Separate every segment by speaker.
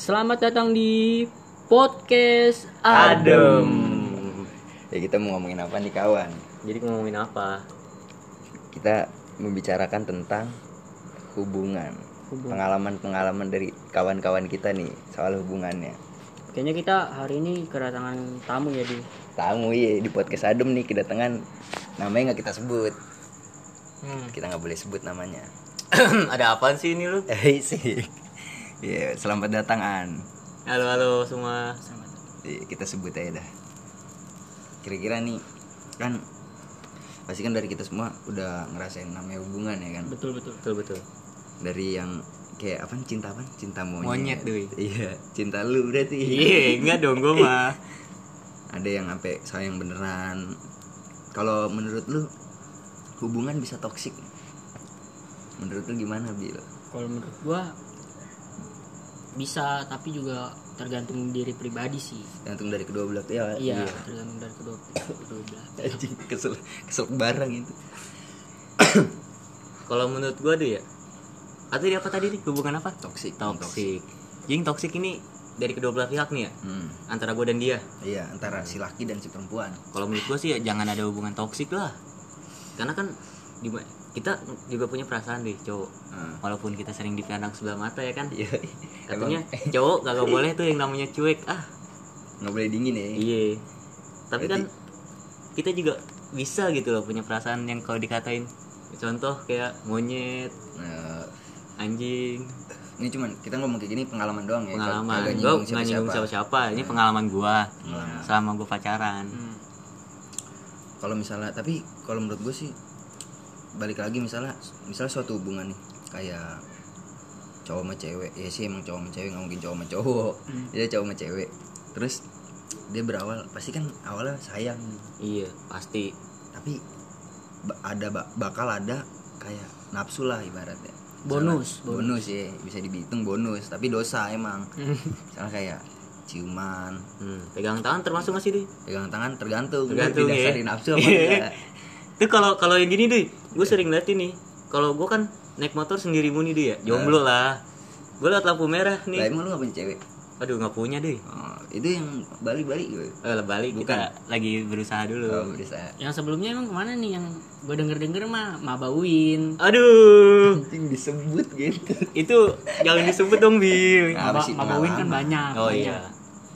Speaker 1: Selamat datang di podcast
Speaker 2: Adem.
Speaker 1: Adem.
Speaker 2: Ya kita mau ngomongin apa nih kawan?
Speaker 1: Jadi ngomongin apa?
Speaker 2: Kita membicarakan tentang hubungan.
Speaker 1: Hubungan.
Speaker 2: Pengalaman-pengalaman dari kawan-kawan kita nih soal hubungannya.
Speaker 1: Kayaknya kita hari ini kedatangan tamu ya di.
Speaker 2: Tamu iya di podcast Adem nih kedatangan namanya nggak kita sebut.
Speaker 1: Hmm.
Speaker 2: Kita nggak boleh sebut namanya.
Speaker 1: Ada apaan sih ini lu?
Speaker 2: Eh sih. Iya, selamat datang An.
Speaker 1: Halo halo semua.
Speaker 2: Iya, kita sebut aja dah. Kira-kira nih kan pasti kan dari kita semua udah ngerasain namanya hubungan ya kan.
Speaker 1: Betul betul betul betul.
Speaker 2: dari yang kayak apa cinta apa cinta monyet
Speaker 1: Monyet, Dwi.
Speaker 2: iya cinta lu berarti
Speaker 1: Iya enggak dong gue mah.
Speaker 2: ada yang sampai sayang beneran kalau menurut lu hubungan bisa toksik menurut lu gimana bil
Speaker 1: Kalau menurut gua bisa tapi juga tergantung diri pribadi sih.
Speaker 2: gantung dari kedua belah ya
Speaker 1: Iya, tergantung dari kedua kedua belah.
Speaker 2: anjing kesel kesel barang itu
Speaker 3: Kalau menurut gua tuh ya. Atau dia apa tadi nih? Hubungan apa?
Speaker 2: toksik
Speaker 3: Toksik. Jing toksik ini dari kedua belah pihak nih ya.
Speaker 2: hmm.
Speaker 3: Antara gua dan dia.
Speaker 2: iya antara si laki dan si perempuan
Speaker 3: Kalau menurut gua sih ya jangan ada hubungan toksik lah. Karena kan di kita juga punya perasaan deh cowok.
Speaker 2: Hmm.
Speaker 3: Walaupun kita sering dipandang sebelah mata ya kan.
Speaker 2: iya
Speaker 3: Katanya
Speaker 2: Emang
Speaker 3: cowok kagak boleh tuh yang namanya cuek. Ah,
Speaker 2: nggak boleh dingin ya
Speaker 3: iya. Tapi kan
Speaker 2: Berarti-
Speaker 3: kita juga bisa gitu loh punya perasaan yang kalau dikatain contoh kayak monyet,
Speaker 2: Nah,
Speaker 3: anjing,
Speaker 2: ini cuman kita ngomong kayak gini pengalaman doang ya
Speaker 3: pengalaman gue
Speaker 2: nyinggung
Speaker 3: nggak nyinggung
Speaker 2: siapa-siapa.
Speaker 3: siapa-siapa ini pengalaman gua
Speaker 2: Pengalaman.
Speaker 3: selama gua pacaran
Speaker 1: Hmm.
Speaker 2: kalau misalnya tapi kalau menurut gue sih balik lagi misalnya misalnya suatu hubungan nih kayak cowok sama cewek. Ya sih emang cowok sama cewek nggak mungkin cowok sama cowok.
Speaker 1: Hmm.
Speaker 2: dia cowok sama cewek. Terus dia berawal pasti kan awalnya sayang.
Speaker 3: Iya pasti.
Speaker 2: Tapi ada ba- bakal ada kayak nafsu lah ibaratnya.
Speaker 1: Bonus,
Speaker 2: Misalnya- bonus ya bisa dihitung bonus tapi dosa emang. Misalnya kayak ciuman.
Speaker 3: Hmm, pegang tangan termasuk masih deh
Speaker 2: pegang tangan tergantung
Speaker 3: Tergantung, ya.
Speaker 2: nafsu apa
Speaker 3: Iya. itu kalau kalau yang gini deh gue sering liat ini kalau gue kan naik motor sendiri muni deh ya jomblo lah gue liat lampu merah
Speaker 2: lah
Speaker 3: nih
Speaker 2: emang lu gak punya cewek
Speaker 3: aduh nggak punya deh
Speaker 2: Oh, itu yang balik-balik gue.
Speaker 3: eh lah balik kita lagi berusaha dulu
Speaker 2: Oh, bisa.
Speaker 1: Yang sebelumnya emang ke mana nih yang gue denger denger mah Mabawin.
Speaker 3: aduh
Speaker 2: Anjing disebut gitu.
Speaker 3: itu jangan disebut dong bi
Speaker 2: Nah,
Speaker 1: Maba, Mabawin kan banyak.
Speaker 3: oh
Speaker 1: banyak.
Speaker 3: iya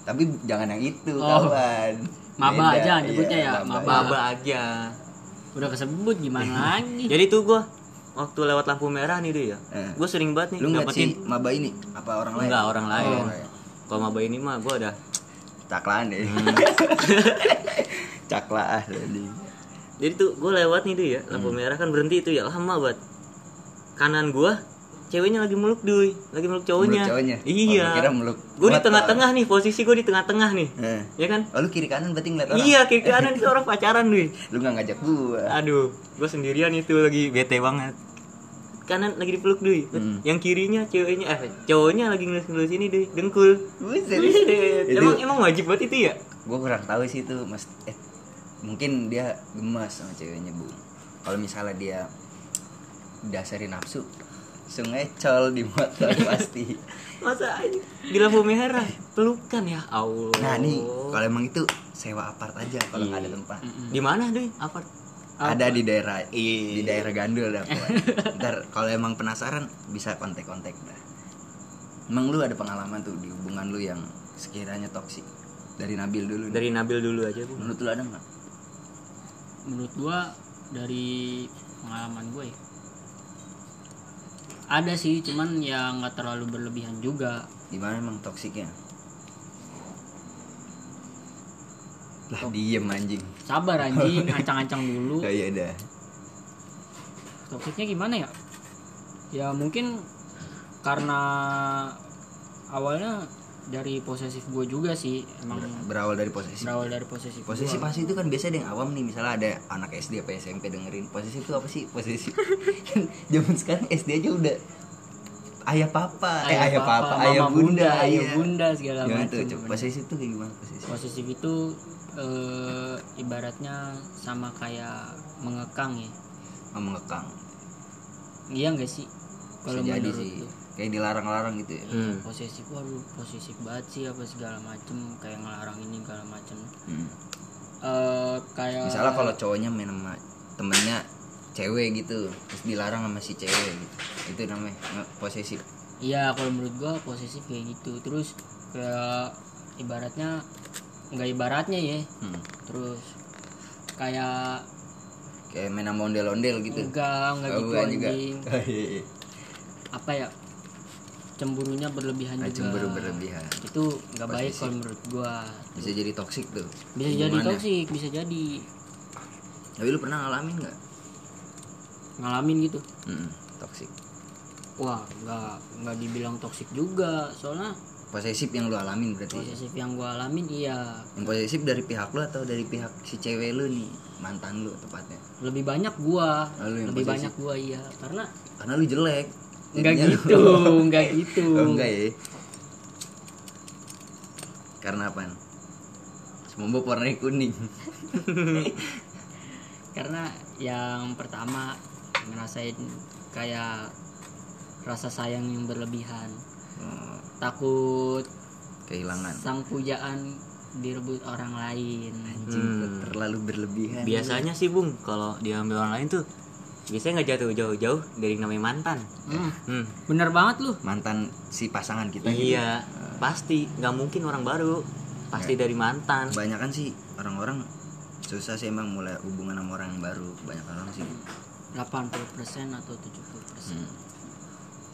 Speaker 2: Tapi jangan yang itu,
Speaker 1: Oh.
Speaker 2: kawan.
Speaker 1: Maba
Speaker 2: Beda.
Speaker 1: aja nyebutnya ya,
Speaker 2: maba.
Speaker 1: maba.
Speaker 3: Baba aja
Speaker 1: Udah kesebut gimana lagi?
Speaker 3: jadi tuh gue waktu lewat lampu merah nih deh ya
Speaker 2: Eh.
Speaker 3: gue sering banget nih
Speaker 2: Lu ngeliat
Speaker 3: dapetin
Speaker 2: si Maba ini apa orang lain?
Speaker 3: Enggak, orang lain.
Speaker 2: Oh, iya.
Speaker 3: kalau maba ini mah gue ada
Speaker 2: Caklaan deh.
Speaker 3: Hmm.
Speaker 2: Caklaan tadi.
Speaker 3: jadi tuh gue lewat nih tuh ya lampu merah kan berhenti tuh ya lama banget kanan gue ceweknya lagi meluk duy lagi meluk cowoknya,
Speaker 2: Meluk cowoknya?
Speaker 3: iya
Speaker 2: Oh, kira meluk
Speaker 3: gue di tengah-tengah nih posisi gue di tengah-tengah nih
Speaker 2: Eh.
Speaker 3: ya kan
Speaker 2: Oh, lu kiri kanan berarti ngeliat orang.
Speaker 3: iya kiri kanan itu orang pacaran duy
Speaker 2: Lu gak ngajak gua.
Speaker 3: aduh gue sendirian itu lagi bete banget kanan lagi dipeluk duy
Speaker 2: Hmm.
Speaker 3: yang kirinya ceweknya eh cowoknya lagi ngelus-ngelus ini duy dengkul
Speaker 2: Buset.
Speaker 3: Buset. Emang emang wajib banget itu ya
Speaker 2: gue kurang tahu sih itu mas eh mungkin dia gemas sama ceweknya bu kalau misalnya dia dasari nafsu sungai col di motor pasti.
Speaker 3: Masa aja di lampu merah pelukan ya? Allah.
Speaker 2: Nah nih kalau emang itu sewa apart aja kalau nggak ada
Speaker 3: Iya.
Speaker 2: tempat.
Speaker 3: Di mana deh apa
Speaker 2: ada di daerah
Speaker 3: Iya.
Speaker 2: di daerah Gandul dah pokoknya. ntar kalau emang penasaran bisa kontak-kontak dah. Emang lu ada pengalaman tuh di hubungan lu yang sekiranya toksik? Dari Nabil dulu nih.
Speaker 3: dari Nabil dulu aja bu.
Speaker 2: Menurut lu ada nggak?
Speaker 1: Menurut gua dari pengalaman gue ya. Ada sih, cuman ya nggak terlalu berlebihan juga.
Speaker 2: Gimana emang toksiknya? Lah diem anjing.
Speaker 1: Sabar anjing, ancang-ancang dulu.
Speaker 2: Oh iya dah.
Speaker 1: Toksiknya gimana ya? Ya mungkin karena awalnya dari posesif gue juga sih emang
Speaker 2: Berawal dari posisi.
Speaker 1: berawal dari posesif
Speaker 2: Posisi
Speaker 1: gua.
Speaker 2: pasti itu kan biasa ada yang awam nih misalnya ada anak SD apa SMP dengerin posisi itu apa sih posisi kan zaman sekarang SD aja udah ayah papa eh ayah papa,
Speaker 1: mama
Speaker 2: ayah bunda,
Speaker 1: ayah
Speaker 2: iya.
Speaker 1: bunda segala macam
Speaker 2: tuh coba posisi itu kayak gimana posisi
Speaker 1: posesif itu eh, ibaratnya sama kayak mengekang ya
Speaker 2: mengekang
Speaker 1: iya enggak sih
Speaker 2: jadi
Speaker 1: menurut
Speaker 2: sih. Kayak dilarang-larang gitu ya
Speaker 3: Hmm.
Speaker 1: posesif waduh posesif banget sih apa segala macem kayak ngelarang ini segala macem
Speaker 2: Hmm.
Speaker 1: eh kayak
Speaker 2: misalnya kalau cowoknya main sama temennya cewek gitu terus dilarang sama si cewek gitu itu namanya posesif
Speaker 1: iya kalau menurut gua posesif kayak gitu terus kayak ibaratnya nggak ibaratnya ya
Speaker 2: Hmm.
Speaker 1: terus kayak
Speaker 2: kayak main sama ondel-ondel gitu
Speaker 1: enggak enggak
Speaker 2: Oh,
Speaker 1: gitu
Speaker 2: juga. Oh, iya, iya.
Speaker 1: apa ya cemburunya berlebihan
Speaker 2: Ah,
Speaker 1: juga.
Speaker 2: cemburu berlebihan.
Speaker 1: Itu nggak baik kalau menurut gua.
Speaker 2: Bisa jadi toksik tuh
Speaker 1: bisa jadi toksik bisa jadi.
Speaker 2: Tapi lu pernah ngalamin nggak?
Speaker 1: Ngalamin gitu.
Speaker 2: Mm-mm, toksik
Speaker 1: wah nggak nggak dibilang toksik juga. Soalnya
Speaker 2: posesif yang lu alamin berarti ya?
Speaker 1: posesif yang gua alamin iya.
Speaker 2: Yang posesif dari pihak lu atau dari pihak si cewek lu nih mantan lu tepatnya?
Speaker 1: Lebih banyak gua.
Speaker 2: Oh, yang
Speaker 1: lebih
Speaker 2: posesif.
Speaker 1: banyak gua iya. Karena
Speaker 2: karena lu jelek
Speaker 1: nggak
Speaker 2: Jadinya lu-
Speaker 1: gitu nggak gitu.
Speaker 2: Oh, enggak ya. Karena apa semua warnanya kuning.
Speaker 1: Karena yang pertama ngerasain kayak rasa sayang yang berlebihan.
Speaker 2: Oh,
Speaker 1: takut
Speaker 2: kehilangan.
Speaker 1: sang pujaan direbut orang lain.
Speaker 2: Anjing,
Speaker 3: Hmm.
Speaker 2: terlalu berlebihan.
Speaker 3: Biasanya sih bung kalau diambil orang lain tuh biasanya nggak jatuh jauh-jauh dari namanya mantan.
Speaker 1: Hmm,
Speaker 3: hmm.
Speaker 1: bener banget lu.
Speaker 2: Mantan si pasangan kita gitu.
Speaker 3: iya pasti. Nggak mungkin orang baru. Pasti dari mantan.
Speaker 2: Kebanyakan sih orang-orang susah sih emang mulai hubungan sama orang yang baru. Banyak orang sih.
Speaker 1: 80% atau 70%
Speaker 2: hmm.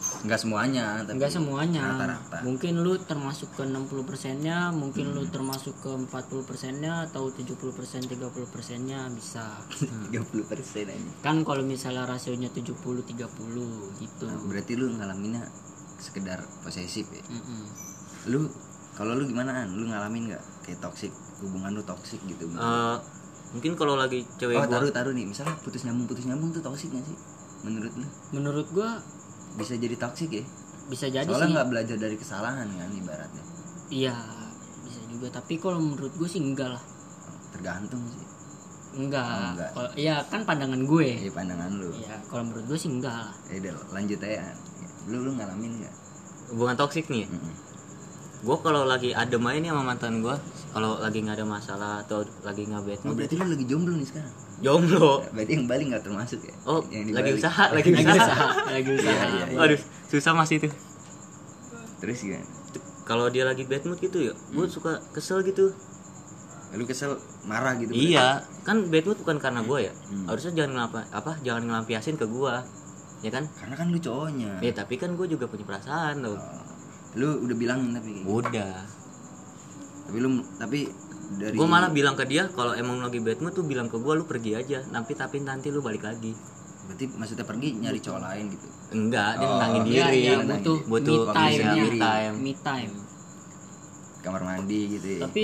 Speaker 2: Nggak semuanya tapi
Speaker 1: enggak semuanya.
Speaker 2: rata-rata.
Speaker 1: Mungkin lu termasuk ke 60% nya mungkin lu termasuk ke 40% nya atau 70% 30% nya bisa.
Speaker 2: 30 persen aja.
Speaker 1: Kan kalau misalnya rasionya 70 30 gitu.
Speaker 2: Nah, berarti lu ngalaminnya sekedar posesif ya?
Speaker 1: Mm-mm.
Speaker 2: lu kalau lu gimana An? lu ngalamin nggak kayak toxic? Hubungan lu toxic gitu
Speaker 3: Eh, mungkin kalau lagi cewek
Speaker 2: oh
Speaker 3: gua
Speaker 2: taruh taruh nih. Misalnya putus nyambung putus nyambung tuh toxic gak sih? Menurut lu?
Speaker 1: Menurut gua
Speaker 2: bisa jadi toxic ya?
Speaker 1: Bisa jadi
Speaker 2: soalnya nggak belajar dari kesalahan kan ibaratnya.
Speaker 1: Iya bisa juga. Tapi kalau menurut gue sih enggak lah.
Speaker 2: Tergantung sih.
Speaker 1: Enggak,
Speaker 2: Oh, enggak.
Speaker 1: Kalau- iya kan pandangan gue.
Speaker 2: Ya pandangan lu.
Speaker 1: Iya kalau menurut gue sih enggak lah.
Speaker 2: Ya lanjut aja. Lu lu ngalamin nggak?
Speaker 3: Hubungan toksik nih
Speaker 2: Mm-mm.
Speaker 3: Gue kalau lagi adem aja nih sama mantan gue kalau lagi nggak ada masalah atau lagi nggak bad
Speaker 2: oh berarti lu lagi jomblo nih sekarang?
Speaker 3: Jomblo.
Speaker 2: Berarti yang Bali nggak termasuk ya?
Speaker 3: Oh
Speaker 2: yang
Speaker 3: lagi
Speaker 2: Bali.
Speaker 3: usaha lagi
Speaker 1: lagi
Speaker 3: usaha.
Speaker 1: lagi usaha.
Speaker 2: Iya, iya.
Speaker 3: aduh susah masih itu.
Speaker 2: Terus gimana?
Speaker 3: Kalau dia lagi bad mood gitu ya gue suka kesel gitu.
Speaker 2: Lu kesel marah gitu
Speaker 3: iya kan bad mood bukan karena gue ya.
Speaker 2: Hmm.
Speaker 3: harusnya jangan ngelapa apa jangan ngelampiasin ke gue ya kan?
Speaker 2: Karena kan lu cowoknya.
Speaker 3: Ya tapi kan gue juga punya perasaan tuh.
Speaker 2: Oh. Lu udah bilangin tapi kayak gitu.
Speaker 3: udah.
Speaker 2: Tapi lu tapi dari
Speaker 3: gue malah bilang ke dia kalau emang lagi bad mood tuh bilang ke gue lu pergi aja nanti tapi nanti lu balik lagi.
Speaker 2: Berarti maksudnya pergi nyari cowok lain gitu?
Speaker 3: Enggak dia
Speaker 2: Oh.
Speaker 3: nenangin
Speaker 1: Iya,
Speaker 3: diri.
Speaker 1: iya, butuh
Speaker 3: butuh
Speaker 1: me time
Speaker 3: me time.
Speaker 1: Me time.
Speaker 2: Kamar mandi gitu ya.
Speaker 1: Tapi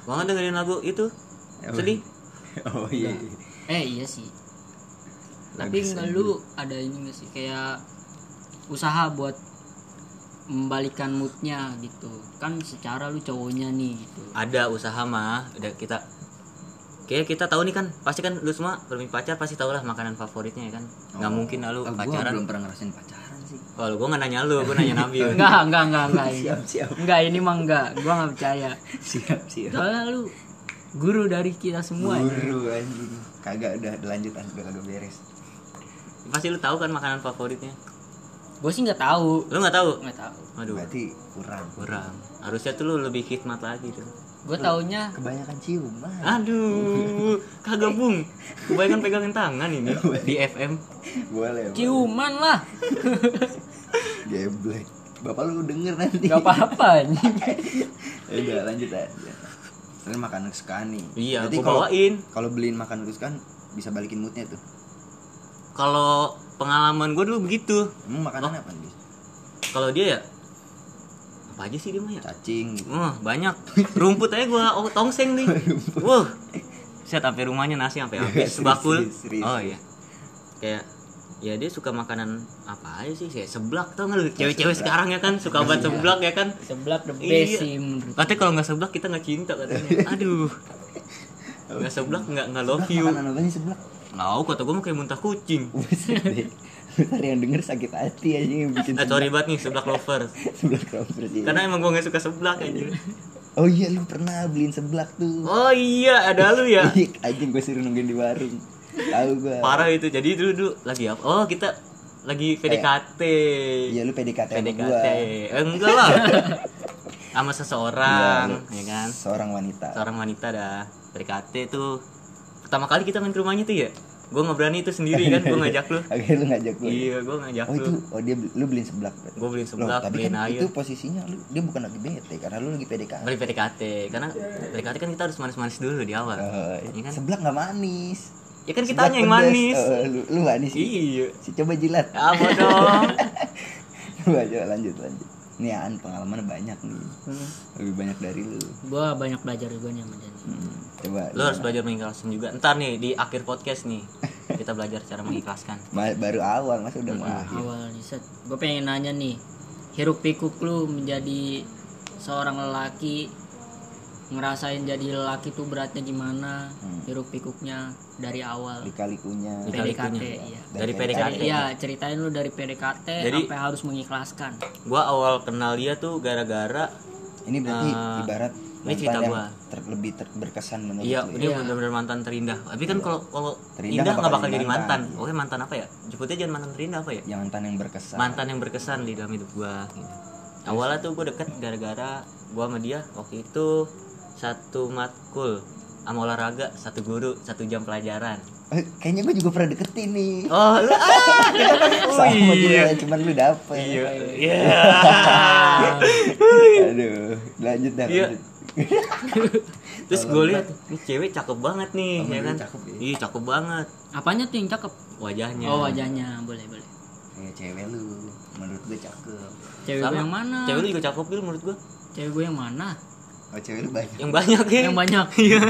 Speaker 3: gue kan dengerin lagu itu.
Speaker 2: Oh.
Speaker 3: sedih.
Speaker 2: Oh iya.
Speaker 1: Eh iya sih. Tapi
Speaker 2: Bagus,
Speaker 1: enggak lu ada ini enggak sih? Kayak usaha buat membalikan moodnya gitu. Kan secara lu cowoknya nih gitu.
Speaker 3: Ada usaha mah udah kita kayak kita tahu nih kan pasti kan lu semua belum pacar pasti tau lah makanan favoritnya ya kan. Nggak
Speaker 2: Oh.
Speaker 3: mungkin lah lu
Speaker 2: gua
Speaker 3: pacaran.
Speaker 2: belum pernah ngerasain pacaran sih.
Speaker 3: Kalau gue nggak nanya lu gue nanya Nabil.
Speaker 1: Enggak enggak enggak enggak ini.
Speaker 2: siap siap.
Speaker 1: Enggak ini mah enggak gua nggak percaya.
Speaker 2: Siap siap.
Speaker 1: Soalnya lu guru dari kita semua ini.
Speaker 2: Guru anjing. Kagak udah lanjut udah kagak beres.
Speaker 3: Pasti lu tahu kan makanan favoritnya
Speaker 1: gue sih nggak tahu.
Speaker 3: Lu nggak tahu?
Speaker 1: Nggak tahu.
Speaker 3: Aduh.
Speaker 2: Berarti kurang.
Speaker 3: Kurang. Harusnya tuh lu lebih khidmat lagi tuh.
Speaker 1: Gue taunya
Speaker 2: kebanyakan ciuman
Speaker 3: aduh kagak bung. Kebanyakan pegangin tangan ini di FM
Speaker 2: boleh boleh.
Speaker 1: ciuman lah.
Speaker 2: Geblek. Bapak lu denger nanti.
Speaker 1: Nggak apa-apa.
Speaker 2: Ya udah lanjut aja. Ini makan kesukaan nih.
Speaker 3: Iya
Speaker 2: kalau
Speaker 3: bawain.
Speaker 2: kalau beliin makan kesukaan bisa balikin moodnya tuh
Speaker 3: kalau pengalaman gue dulu begitu.
Speaker 2: Emang makanan apa nih
Speaker 3: kalau dia ya apa aja sih dia mah ya?
Speaker 2: Cacing.
Speaker 3: Wah banyak. Rumput aja gua oh, tongseng nih. Wah, saya sampai rumahnya nasi sampai habis sebakul. Oh iya. Kayak ya dia suka makanan apa aja sih kayak seblak tau nggak lu? Cewek-cewek sekarang ya kan suka banget seblak ya kan?
Speaker 1: Seblak the best
Speaker 3: Iya.
Speaker 1: sih menurut
Speaker 3: katanya kalau nggak seblak kita nggak cinta katanya. Aduh. Nggak seblak nggak nggak love you.
Speaker 2: Makanan apa nih
Speaker 3: Tahu kata gue mah kayak muntah kucing.
Speaker 2: Ntar yang denger sakit hati aja yang bikin
Speaker 3: eh sorry banget nih seblak lovers
Speaker 2: sebelah kompres ini.
Speaker 3: karena emang gue gak suka seblak aja
Speaker 2: Oh iya lu pernah beliin seblak tuh.
Speaker 3: oh iya ada lu ya
Speaker 2: Iya, anjing gue suruh nungguin di warung. Tahu gue.
Speaker 3: parah itu jadi dulu dulu lagi apa oh kita lagi PDKT
Speaker 2: Iya lu PDKT sama
Speaker 3: PDKT
Speaker 2: gua.
Speaker 3: eh, enggak lah sama seseorang
Speaker 2: Iya,
Speaker 3: ya kan
Speaker 2: Seorang wanita.
Speaker 3: seorang wanita dah PDKT tuh pertama kali kita main ke rumahnya tuh ya gue nggak berani itu sendiri kan gue ngajak lu
Speaker 2: Oke lu ngajak gue.
Speaker 3: iya gue ngajak
Speaker 2: Oh
Speaker 3: lu
Speaker 2: itu, oh dia lu beliin seblak.
Speaker 3: gue beliin
Speaker 2: Loh,
Speaker 3: seblak
Speaker 2: tapi
Speaker 3: beliin
Speaker 2: kan
Speaker 3: air
Speaker 2: itu posisinya lu dia bukan lagi bete karena lu lagi PDKT.
Speaker 3: beli PDKT karena PDKT kan kita harus manis-manis dulu di awal
Speaker 2: Oh,
Speaker 3: Iya kan?
Speaker 2: Seblak nggak manis.
Speaker 3: ya kan
Speaker 2: Seblak
Speaker 3: kitanya yang manis
Speaker 2: Oh, lu, lu manis.
Speaker 3: iya
Speaker 2: Si coba jilat.
Speaker 3: apa dong
Speaker 2: Coba coba lanjut lanjut. Nih An pengalaman banyak nih.
Speaker 3: Hmm.
Speaker 2: Lebih banyak dari lu.
Speaker 1: gua banyak belajar juga nih sama Dani
Speaker 2: Hmm, coba.
Speaker 3: lo harus belajar mengikhlaskan juga ntar nih di akhir podcast nih kita belajar cara mengikhlaskan
Speaker 2: baru awal masa udah mau akhir.
Speaker 1: awal nih set gue pengen nanya nih hiruk pikuk lu menjadi seorang lelaki ngerasain jadi lelaki tuh beratnya gimana hiruk pikuknya dari awal
Speaker 2: Lika-likunya.
Speaker 3: Lika-likunya.
Speaker 1: PDKT iya
Speaker 3: dari
Speaker 2: Dari
Speaker 3: PDKT
Speaker 1: iya ceritain lu dari PDKT
Speaker 3: Jadi-
Speaker 1: sampai harus mengikhlaskan
Speaker 3: gua awal kenal dia tuh gara-gara
Speaker 2: Ini berarti
Speaker 3: Eh,
Speaker 2: ibarat
Speaker 3: ini cerita gua.
Speaker 2: ter- lebih ter- berkesan menurut
Speaker 3: Iya,
Speaker 2: lu. ya?
Speaker 3: dia benar-benar mantan terindah. Tapi kan kalau kalau
Speaker 2: Terindah
Speaker 3: indah
Speaker 2: nggak bakal jadi
Speaker 3: mantan.
Speaker 2: mantan.
Speaker 3: Oke, mantan apa ya? Jemputnya jangan mantan terindah apa ya?
Speaker 2: Yang mantan yang berkesan.
Speaker 3: Mantan yang berkesan di dalam hidup gua gitu. Awalnya tuh gue deket gara-gara gua sama dia waktu itu satu matkul sama olahraga satu guru satu jam pelajaran.
Speaker 2: Eh, kayaknya gue juga pernah deketin nih.
Speaker 3: oh lu ah kita kan oh
Speaker 2: Sama
Speaker 3: iya.
Speaker 2: juga, cuman lu dapet.
Speaker 3: iya. Iya.
Speaker 2: Aduh, lanjut dah.
Speaker 3: Iya.
Speaker 2: lanjut.
Speaker 3: terus gue lihat ini cewek cakep banget nih
Speaker 2: Oh,
Speaker 3: ya
Speaker 2: lu
Speaker 3: kan?
Speaker 2: cakep ya?
Speaker 3: iya cakep banget.
Speaker 1: Apanya tuh yang cakep?
Speaker 3: Wajahnya.
Speaker 1: Oh wajahnya. Boleh boleh.
Speaker 2: Kayak cewek lu, menurut gue cakep.
Speaker 1: cewek gue yang mana?
Speaker 3: Cewek lu juga cakep Bil, menurut gue
Speaker 1: cewek gue yang mana
Speaker 2: Oh cewek lu banyak.
Speaker 3: yang banyak ya
Speaker 1: yang banyak
Speaker 3: iya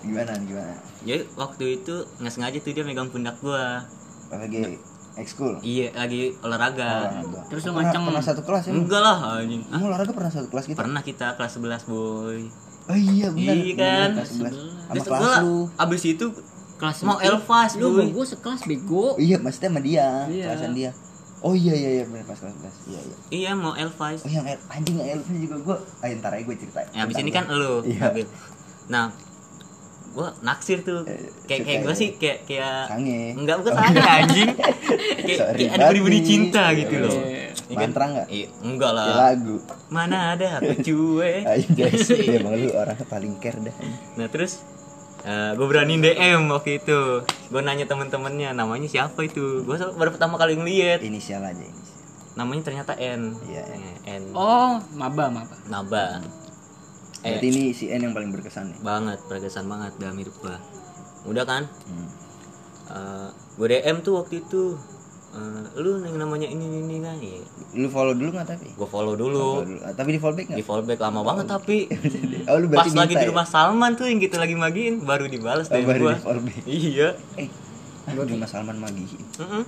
Speaker 2: Gimana gimana?
Speaker 3: jadi waktu itu nggak sengaja tuh dia megang pundak gua
Speaker 2: lagi ekskul.
Speaker 3: iya lagi olahraga
Speaker 2: Olahraga.
Speaker 1: Terus lu
Speaker 2: Pernah-
Speaker 1: ngaceng.
Speaker 2: Pernah satu kelas ya?
Speaker 3: enggak lah anjing ah,
Speaker 2: olahraga pernah satu kelas gitu?
Speaker 3: pernah kita kelas 11 boy
Speaker 2: Oh iya benar.
Speaker 3: Iya kan?
Speaker 2: benar, Kelas 11. Sama
Speaker 3: Terus
Speaker 2: kelas lu.
Speaker 3: abis itu
Speaker 1: kelas
Speaker 3: mau elfas
Speaker 1: lu gue sekelas bego
Speaker 2: Iya, maksudnya sama dia,
Speaker 1: Iya.
Speaker 2: kelasan dia. Oh iya iya iya benar pas kelas 11. Iya iya.
Speaker 3: iya mau elfas
Speaker 2: Oh yang El- anjing yang Elvis juga gua. Ayo ntar aja gue ceritain.
Speaker 3: ya abis ini kan elu
Speaker 2: Iya.
Speaker 3: Nabil. nah gua naksir tuh
Speaker 2: Eh,
Speaker 3: kayak kayak gua
Speaker 2: ya.
Speaker 3: sih kayak kayak
Speaker 2: Sange.
Speaker 3: enggak bukan sange anjing kayak,
Speaker 2: Sorry
Speaker 3: kayak ada
Speaker 2: banget.
Speaker 3: cinta gitu loh
Speaker 2: Iya.
Speaker 3: Iya kan?
Speaker 2: Mantra nggak?
Speaker 3: Iya, enggak
Speaker 2: Ya
Speaker 3: lah
Speaker 2: lagu.
Speaker 3: mana ada aku cuek
Speaker 2: Ayo guys, ya emang lu orangnya paling care dah.
Speaker 3: Nah terus gue berani DM waktu itu. Gue nanya temen-temennya namanya siapa itu? Gue baru pertama kali ngeliat.
Speaker 2: Inisial aja? Inisial.
Speaker 3: Namanya ternyata N.
Speaker 2: Iya.
Speaker 3: Eh, N.
Speaker 1: Oh maba maba.
Speaker 3: Naba Eh
Speaker 2: Berarti ini si N yang paling berkesan nih.
Speaker 3: banget berkesan banget dalam hidup gue Udah kan?
Speaker 2: Hmm.
Speaker 3: Gue DM tuh waktu itu eh, Lu yang namanya ini ini, ini kan Iya
Speaker 2: Lu follow dulu nggak tapi?
Speaker 3: Gue follow
Speaker 2: Follow
Speaker 3: dulu
Speaker 2: dulu. Ah, tapi di follow back
Speaker 3: Di
Speaker 2: nggak?
Speaker 3: follow back lama banget tapi
Speaker 2: Oh lu
Speaker 3: Pas lagi di
Speaker 2: ya?
Speaker 3: rumah Salman tuh yang kita lagi magiin Baru dibalas
Speaker 2: Oh,
Speaker 3: DM
Speaker 2: baru
Speaker 3: gue
Speaker 2: di follow back.
Speaker 3: Iya
Speaker 2: Eh, ah, di rumah Salman Magi.
Speaker 3: Mm-mm.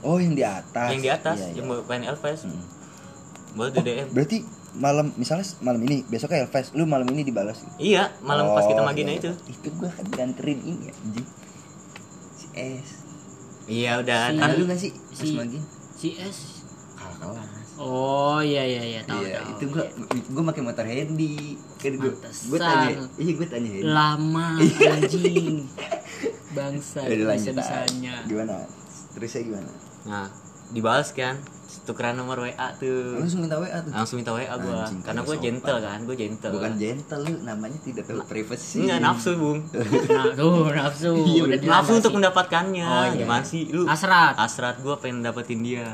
Speaker 2: Oh yang di atas.
Speaker 3: Yang di atas
Speaker 2: Iya, iya.
Speaker 3: Yang mau pengen Elves
Speaker 2: Hmm.
Speaker 3: Baru di DM
Speaker 2: Berarti malam misalnya malam ini besoknya Elves lu malam ini dibalas gitu?
Speaker 3: Iya, malam pas kita
Speaker 2: Oh,
Speaker 3: maginya
Speaker 2: iya.
Speaker 3: itu.
Speaker 2: Itu gua kan dianterin ini ya. Si S.
Speaker 3: Iya udah.
Speaker 1: Si-
Speaker 3: Kan
Speaker 2: lu gak sih?
Speaker 1: Si
Speaker 2: magin?
Speaker 1: si S
Speaker 2: Kakak kelas.
Speaker 1: oh iya iya iya tahu
Speaker 2: Iya,
Speaker 1: tahu
Speaker 2: itu gua gua pakai motor handy. Kan gua gua tanya, iya gua tanya handy.
Speaker 1: lama anjing bangsa
Speaker 2: Udah
Speaker 1: bisa
Speaker 2: lanjut.
Speaker 1: bisanya
Speaker 2: Gimana? Terusnya gimana?
Speaker 3: nah, dibalas kan. Tukeran nomor WA tuh.
Speaker 2: langsung minta WA tuh.
Speaker 3: Langsung minta WA gua.
Speaker 2: Anjing,
Speaker 3: Karena
Speaker 2: sopan.
Speaker 3: gentle kan, gua gentle.
Speaker 2: Bukan gentle lu namanya tidak tahu privacy.
Speaker 3: Enggak nafsu, Bung.
Speaker 1: nah tuh nafsu
Speaker 2: Iya, bener.
Speaker 3: nafsu untuk mendapatkannya.
Speaker 1: Oh, iya.
Speaker 3: Gimana sih lu?
Speaker 1: hasrat
Speaker 3: Hasrat gua pengen dapetin dia.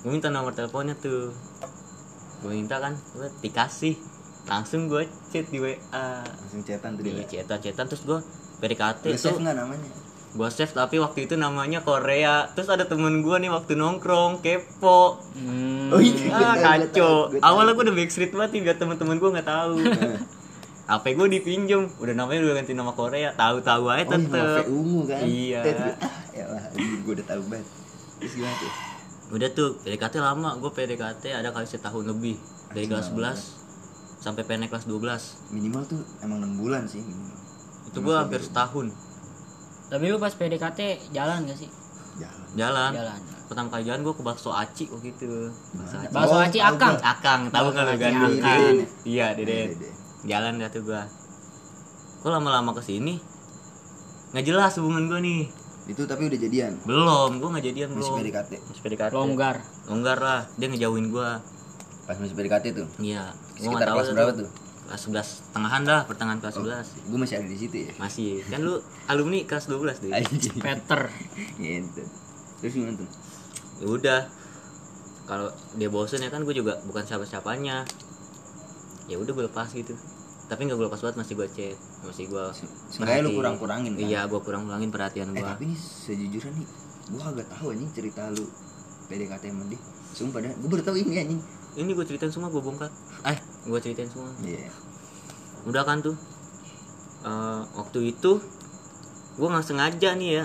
Speaker 3: Gua minta nomor teleponnya tuh. Gua minta kan, gua dikasih. Langsung gua chat di WA.
Speaker 2: Langsung chatan tuh
Speaker 3: Iya,
Speaker 2: dia.
Speaker 3: cetan-cetan terus gua PDKT
Speaker 2: Lu save
Speaker 3: tuh
Speaker 2: enggak namanya?
Speaker 3: Gua save tapi waktu itu namanya Korea. Terus ada temen gua nih waktu nongkrong kepo.
Speaker 1: Hmm.
Speaker 2: Oh iya,
Speaker 3: ah
Speaker 2: tahu,
Speaker 3: kacau
Speaker 2: gua tahu.
Speaker 3: awalnya gua udah backstreet banget nih biar temen-temen gua nggak tahu. HP gua dipinjem udah namanya udah ganti nama Korea. Tahu-tahu aja
Speaker 2: Oh, iya,
Speaker 3: tetep
Speaker 2: Mafe ungu kan?
Speaker 3: Iya.
Speaker 2: Ah, ya lah, gue udah tahu banget. Terus gimana tuh?
Speaker 3: udah tuh PDKT lama. Gua PDKT ada kali setahun lebih. Dari kelas 11 sampai PN kelas 12
Speaker 2: Minimal tuh emang 6 bulan sih minimal.
Speaker 3: itu gua hampir setahun
Speaker 1: tapi lu pas PDKT jalan gak sih?
Speaker 2: Jalan.
Speaker 3: jalan
Speaker 1: jalan.
Speaker 3: Pertama kali jalan gue ke bakso aci waktu itu. Bakso aci.
Speaker 1: Bakso
Speaker 2: Oh,
Speaker 1: aci akang
Speaker 3: akang tahu kan lu kan?
Speaker 1: Akang.
Speaker 3: iya dede jalan dah tuh gue kok lama-lama ke sini nggak jelas hubungan gue nih.
Speaker 2: Itu tapi udah jadian.
Speaker 3: belum gue nggak jadian
Speaker 2: Masih
Speaker 3: belum
Speaker 2: PDKT.
Speaker 3: masih PDKT
Speaker 1: longgar.
Speaker 3: Longgar lah. Dia ngejauhin gue
Speaker 2: Pas masih PDKT tuh.
Speaker 3: iya.
Speaker 2: Sekitar kelas
Speaker 3: tuh.
Speaker 2: berapa tuh?
Speaker 3: Kelas 11 tengahan dah pertengahan kelas 11
Speaker 2: Gue masih ada di situ ya.
Speaker 3: masih. Kan lu alumni kelas 12 deh.
Speaker 1: Peter.
Speaker 2: Gitu. Terus gimana tuh?
Speaker 3: ya udah. Kalau dia bosen ya kan gue juga bukan siapa-siapanya. Ya udah gue lepas gitu. Tapi nggak gue lepas banget masih gue chat masih gue
Speaker 2: Seenggaknya lu kurang-kurangin kan?
Speaker 3: iya gue kurang kurangin perhatian
Speaker 2: Eh
Speaker 3: gue
Speaker 2: tapi nih sejujurnya nih gue agak tahu anjing cerita lu PDKT sama dia. Sumpah dah, gue baru tahu ini anjing.
Speaker 3: Ini gue ceritain semua gue bongkar. Eh gue ceritain semua.
Speaker 2: Iya.
Speaker 3: Udah kan tuh Eh, waktu itu gue nggak sengaja nih ya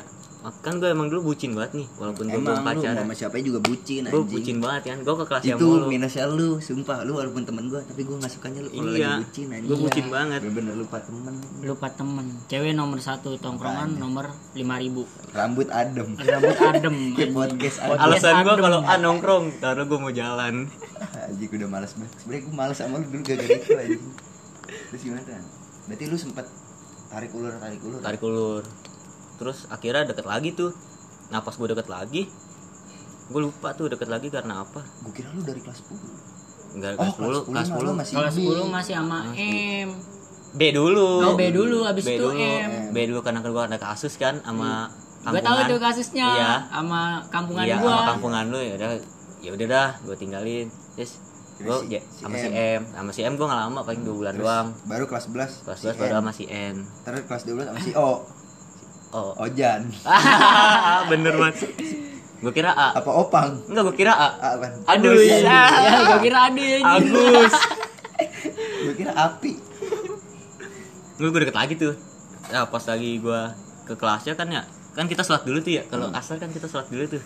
Speaker 3: kan gue emang dulu bucin banget nih walaupun gue belum
Speaker 2: Emang lu
Speaker 3: pacaran.
Speaker 2: sama siapa juga bucin
Speaker 3: gue
Speaker 2: anjing.
Speaker 3: bucin banget kan gue ke kelas yang
Speaker 2: Itu
Speaker 3: mulu.
Speaker 2: minusnya lu, sumpah. Lu walaupun temen gue, tapi gue gak sukanya lu. Kalau
Speaker 3: iya
Speaker 2: lagi bucin anjing.
Speaker 3: gue bucin banget.
Speaker 2: Bener-bener lupa temen.
Speaker 1: Lupa temen. Cewek nomor satu tongkrongan nomor 5000
Speaker 2: Rambut adem.
Speaker 1: Rambut adem
Speaker 2: Kayak podcast adem.
Speaker 3: Alasan gue kalau ah nongkrong taruh gue mau jalan.
Speaker 2: Anjing udah males banget. Sebenernya gue males sama lu dulu gara-gara itu anjing. Terus gimana? Kan? Berarti lu sempet tarik ulur tarik ulur?
Speaker 3: Tarik ulur terus akhirnya deket lagi tuh. Nah pas gue deket lagi gue lupa tuh deket lagi karena apa.
Speaker 2: Gue kira lu dari kelas 10
Speaker 3: enggak
Speaker 2: Oh
Speaker 3: kelas 10 kelas
Speaker 2: mah
Speaker 3: 10
Speaker 2: lu masih
Speaker 1: kelas
Speaker 2: B.
Speaker 1: 10 masih sama M.
Speaker 3: B dulu.
Speaker 1: Oh, B dulu, abis
Speaker 3: B
Speaker 1: itu
Speaker 3: dulu.
Speaker 1: M.
Speaker 3: B dulu karena gue ada kasus kan sama
Speaker 1: gue tahu tuh kasusnya
Speaker 3: iya.
Speaker 1: sama kampungan
Speaker 3: iya
Speaker 1: gua.
Speaker 3: sama kampungan lu ya udah ya udah dah gue tinggalin. Terus gue
Speaker 2: Si- si
Speaker 3: sama si
Speaker 2: M.
Speaker 3: M. Sama si M gue nggak lama paling dua bulan doang.
Speaker 2: Baru kelas 11
Speaker 3: kelas
Speaker 2: si
Speaker 3: 11 baru
Speaker 2: N.
Speaker 3: sama si N.
Speaker 2: Terus kelas 12 sama si O
Speaker 3: oh.
Speaker 2: Ojan.
Speaker 3: Bener banget gue kira A.
Speaker 2: Apa Opang?
Speaker 3: Enggak gue kira A.
Speaker 2: A apa?
Speaker 3: aduh
Speaker 1: ya
Speaker 3: ya
Speaker 1: gue kira ada
Speaker 3: Agus.
Speaker 2: Gue kira api.
Speaker 3: Gue gue deket lagi tuh. Ya pas lagi gue ke kelasnya kan ya. Kan kita sholat dulu tuh ya. Kalau
Speaker 2: Hmm.
Speaker 3: asar kan kita sholat dulu tuh.